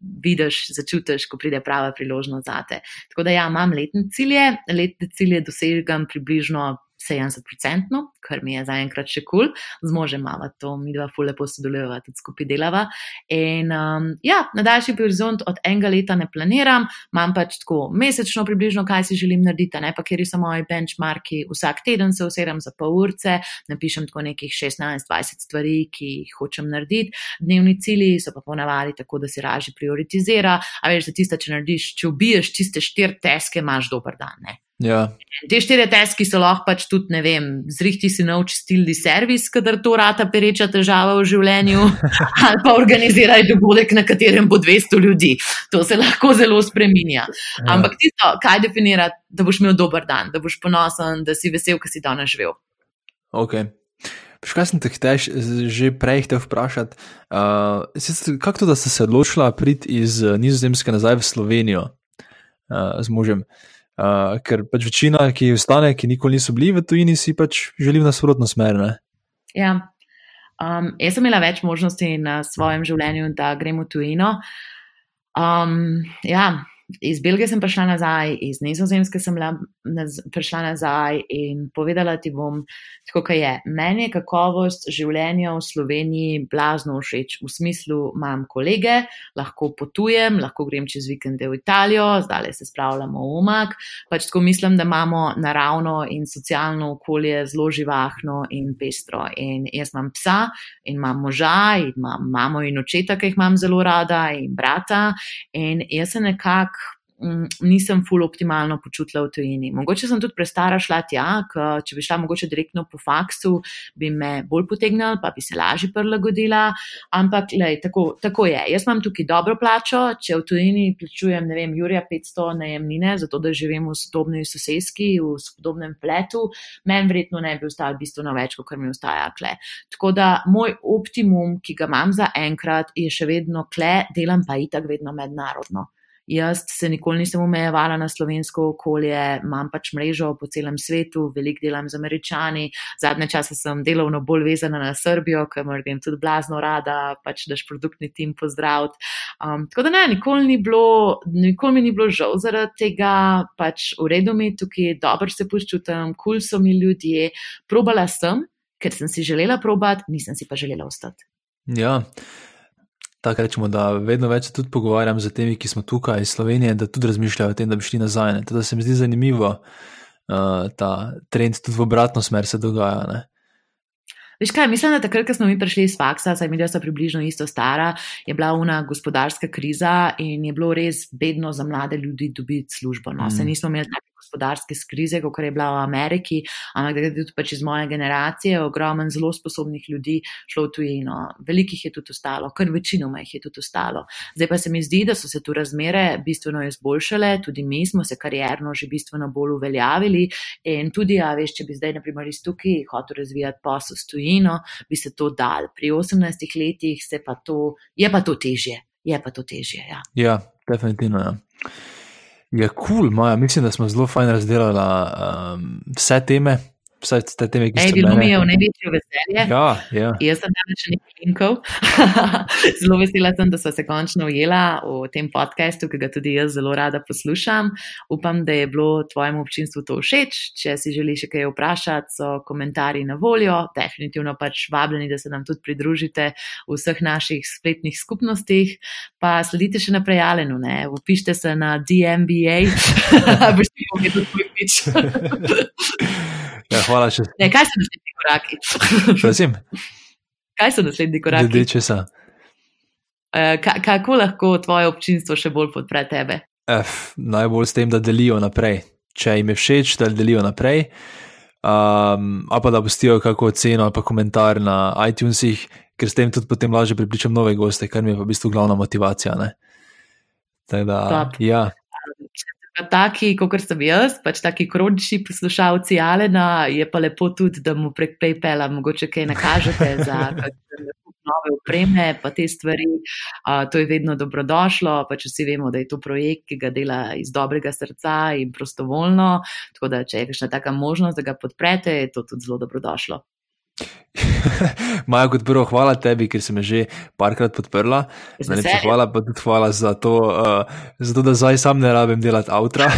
vidiš, začutiš, ko pride prava priložnost zate. Tako da ja, imam letne cilje, letne cilje dosegam približno 70%, kar mi je zaenkrat še kul, cool. z možem imamo to, mi dva fule posodelujeva, tudi skupaj delava. In um, ja, na daljši horizont od enega leta ne planiram, imam pač tako mesečno približno, kaj si želim narediti, ne pa kjer so moji benchmarki, vsak teden se usedem za pol urce, napišem tako nekih 16-20 stvari, ki jih hočem narediti. Dnevni cilji so pa ponavadi tako, da si raži prioritizira, a veš, za tiste, če narediš, če ubiješ tiste štiri teske, imaš dober dan. Ne? Ja. Te štiri teski so lahko pač tudi, ne vem, zrihti si nov čistilni servis, kadar to rata pereča težava v življenju, ali pa organiziraj dogodek, na katerem bo 200 ljudi. To se lahko zelo spreminja. Ja. Ampak tisto, kaj definira, da boš imel dober dan, da boš ponosen, da si vesel, ki si danes živel. Ok. Škaj sem te hteš, že prej te vprašati, uh, kako to, da si se odločila priti iz Nizozemske nazaj v Slovenijo uh, z možem? Uh, ker pač večina, ki ostane, ki nikoli niso bili v tujini, si pač želi v nasprotno smer. Ne? Ja, um, jaz sem imela več možnosti na svojem življenju, da grem v tujino. Um, ja, iz Belgije sem prišla nazaj, iz Nizozemske sem prišla nazaj in povedala ti bom, tako kaj je. Meni je kakovost življenja v Sloveniji blazno všeč, v smislu, imam kolege, lahko potujem, lahko grem čez vikende v Italijo, zdaj se spravljamo v umak. Pač tako mislim, da imamo naravno in socialno okolje zelo živahno in pestro. In jaz imam psa in imam moža in imam mamo in očeta, ki jih imam zelo rada in brata. In jaz se nekako nisem full optimalno počutila v tujini. Mogoče sem tudi prestara šla tja, ker če bi šla mogoče direktno po faksu, bi me bolj potegnila, pa bi se lažje prilagodila. Ampak, lej, tako, tako je. Jaz imam tukaj dobro plačo, če v tujini plačujem, ne vem, Jurija 500 najemnine, zato da živim v sodobni soseski, v sodobnem pletu, meni verjetno ne bi ostalo bistveno več, kot mi ostaja kle. Tako da moj optimum, ki ga imam za enkrat, je še vedno kle, delam pa itak vedno mednarodno. Jaz se nikoli nisem omejevala na slovensko okolje, imam pač mrežo po celem svetu, veliko delam z američani. Zadnje čase sem delovno bolj vezana na Srbijo, ker mi grem tudi blazno rada, pač daš produktni tim pozdraviti. Um, tako da ne, nikoli, ni bilo, nikoli mi ni bilo žal zaradi tega, pač v redu mi tukaj, dobro se počutim, kul cool so mi ljudje. Probala sem, ker sem si želela probati, nisem si pa želela ostati. Ja. Tako rečemo, da vedno več se tudi pogovarjam z temi, ki smo tukaj iz Slovenije, da tudi razmišljajo o tem, da bi šli nazaj. Teda se mi zdi zanimivo, uh, ta trend tudi v obratno smer se dogaja. Ne? Veš kaj, mislim, da takrat, ko smo mi prišli iz faksa, saj mi da so približno isto stara, je bila una gospodarska kriza in je bilo res bedno za mlade ljudi dobiti službo. No? Mm. Se nismo imeli tako gospodarske krize, kot je bila v Ameriki, ampak da je tudi pač iz moje generacije ogromen zelo sposobnih ljudi šlo v tujino. Velikih je tudi ostalo, kar večinoma jih je tudi ostalo. Zdaj pa se mi zdi, da so se tu razmere bistveno izboljšale, tudi mi smo se karjerno že bistveno bolj uveljavili in tudi, ja, veš, če bi zdaj, naprimer, iz tukaj hotel razvijati posel s tujino, bi se to dal. Pri 18 letih se pa to, je pa to težje. Je pa to težje. Ja, ja definitivno. Ja. Je kul, cool, Maja. Mislim, da smo zelo fajn razdelali um, vse teme, vse te teme, ki so bile. Bilo mi je v največje veselje. Ja, ja. Jaz sem tam še nekaj linkov. zelo vesela sem, da smo se končno ujela v tem podkastu, ki ga tudi jaz zelo rada poslušam. Upam, da je bilo tvojemu občinstvu to všeč. Če si želiš še kaj vprašati, so komentarji na voljo. Definitivno pač vabljeni, da se nam tudi pridružite v vseh naših spletnih skupnostih. Pa sledite še naprej Alenu, ne? upište se na DMBA, boš ti povedal tvoj pič. Ja, hvala še. Ne, kaj so naslednji koraki? Prosim. Kaj so naslednji koraki? Glede česa? Uh, kako lahko tvoje občinstvo še bolj podpre tebe? F, najbolj s tem, da delijo naprej. Če jim je všeč, da delijo naprej. Um, a pa da pustijo kakšno oceno ali pa komentar na iTunesih, ker s tem tudi potem lažje pripričam nove goste, kar mi je pa v bistvu glavna motivacija. Da, ja taki, kot sem jaz, pač taki kronični poslušalci Alena, je pa lepo tudi, da mu prek PayPala mogoče kaj nakažete za nove upreme, pa te stvari. Uh, to je vedno dobrodošlo, pač vsi vemo, da je to projekt, ki ga dela iz dobrega srca in prostovoljno. Tako da, če je kakšna taka možnost, da ga podprete, je to tudi zelo dobrodošlo. Maja, kot prvo, hvala tebi, ker si me že parkrat podprla. Najlepša hvala pa tudi hvala za to, uh, za to da zdaj sam ne rabim delati avtra.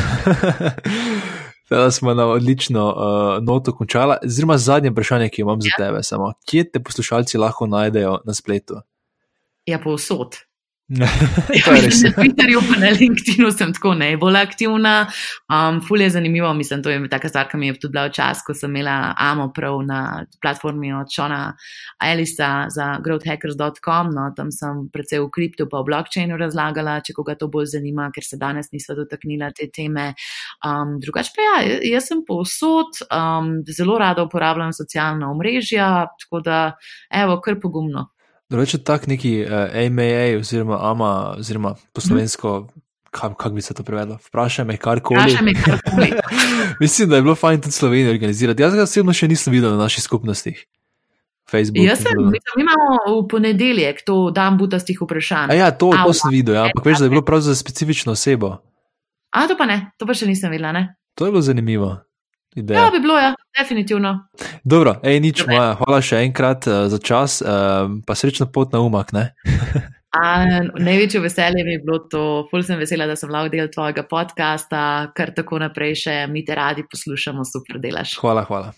Da smo na odlično uh, noto končali. Zelo zadnje vprašanje, ki imam ja. za tebe, samo kje te poslušalci lahko najdejo na spletu? Ja, povsod. Ja, na Twitterju, pa na LinkedIn sem tako najbolj aktivna. Um, ful je zanimivo, mislim, to je taka stvar, ki mi je tudi bila včasih, ko sem imela AMO prav na platformi od Šona Elisa za growthhackers.com. No, tam sem predvsej v kriptu pa v blockchainu razlagala, če koga to bolj zanima, ker se danes nisva dotaknila te teme. Um, drugač pa ja, jaz sem povsod, um, zelo rada uporabljam socialna omrežja, tako da evo, kar pogumno. Reče tak neki uh, eh, AMA oziroma AMA oziroma poslovensko, hm. kako kak bi se to prevedlo? Vprašaj me karkoli. Me karkoli. Mislim, da je bilo fajn tudi Slovenijo organizirati. Jaz ga osebno še nisem videl na naših skupnostih. Facebook, Jaz sem, mislim, mi imamo v ponedeljek to dan butastih vprašanj. A ja, to, to sem videl, ja. ampak veš, da je bilo prav za specifično osebo. A to pa ne, to pa še nisem videla, ne? To je bilo zanimivo. Ideja. Ja, bi bilo, ja, definitivno. Dobro, ej, nič, moja, hvala še enkrat uh, za čas, uh, pa srečno pot na umak. Največje veselje mi je bilo to, fulj sem vesela, da sem lahko del tvojega podcasta, kar tako naprej še mi te radi poslušamo, super delaš. Hvala, hvala.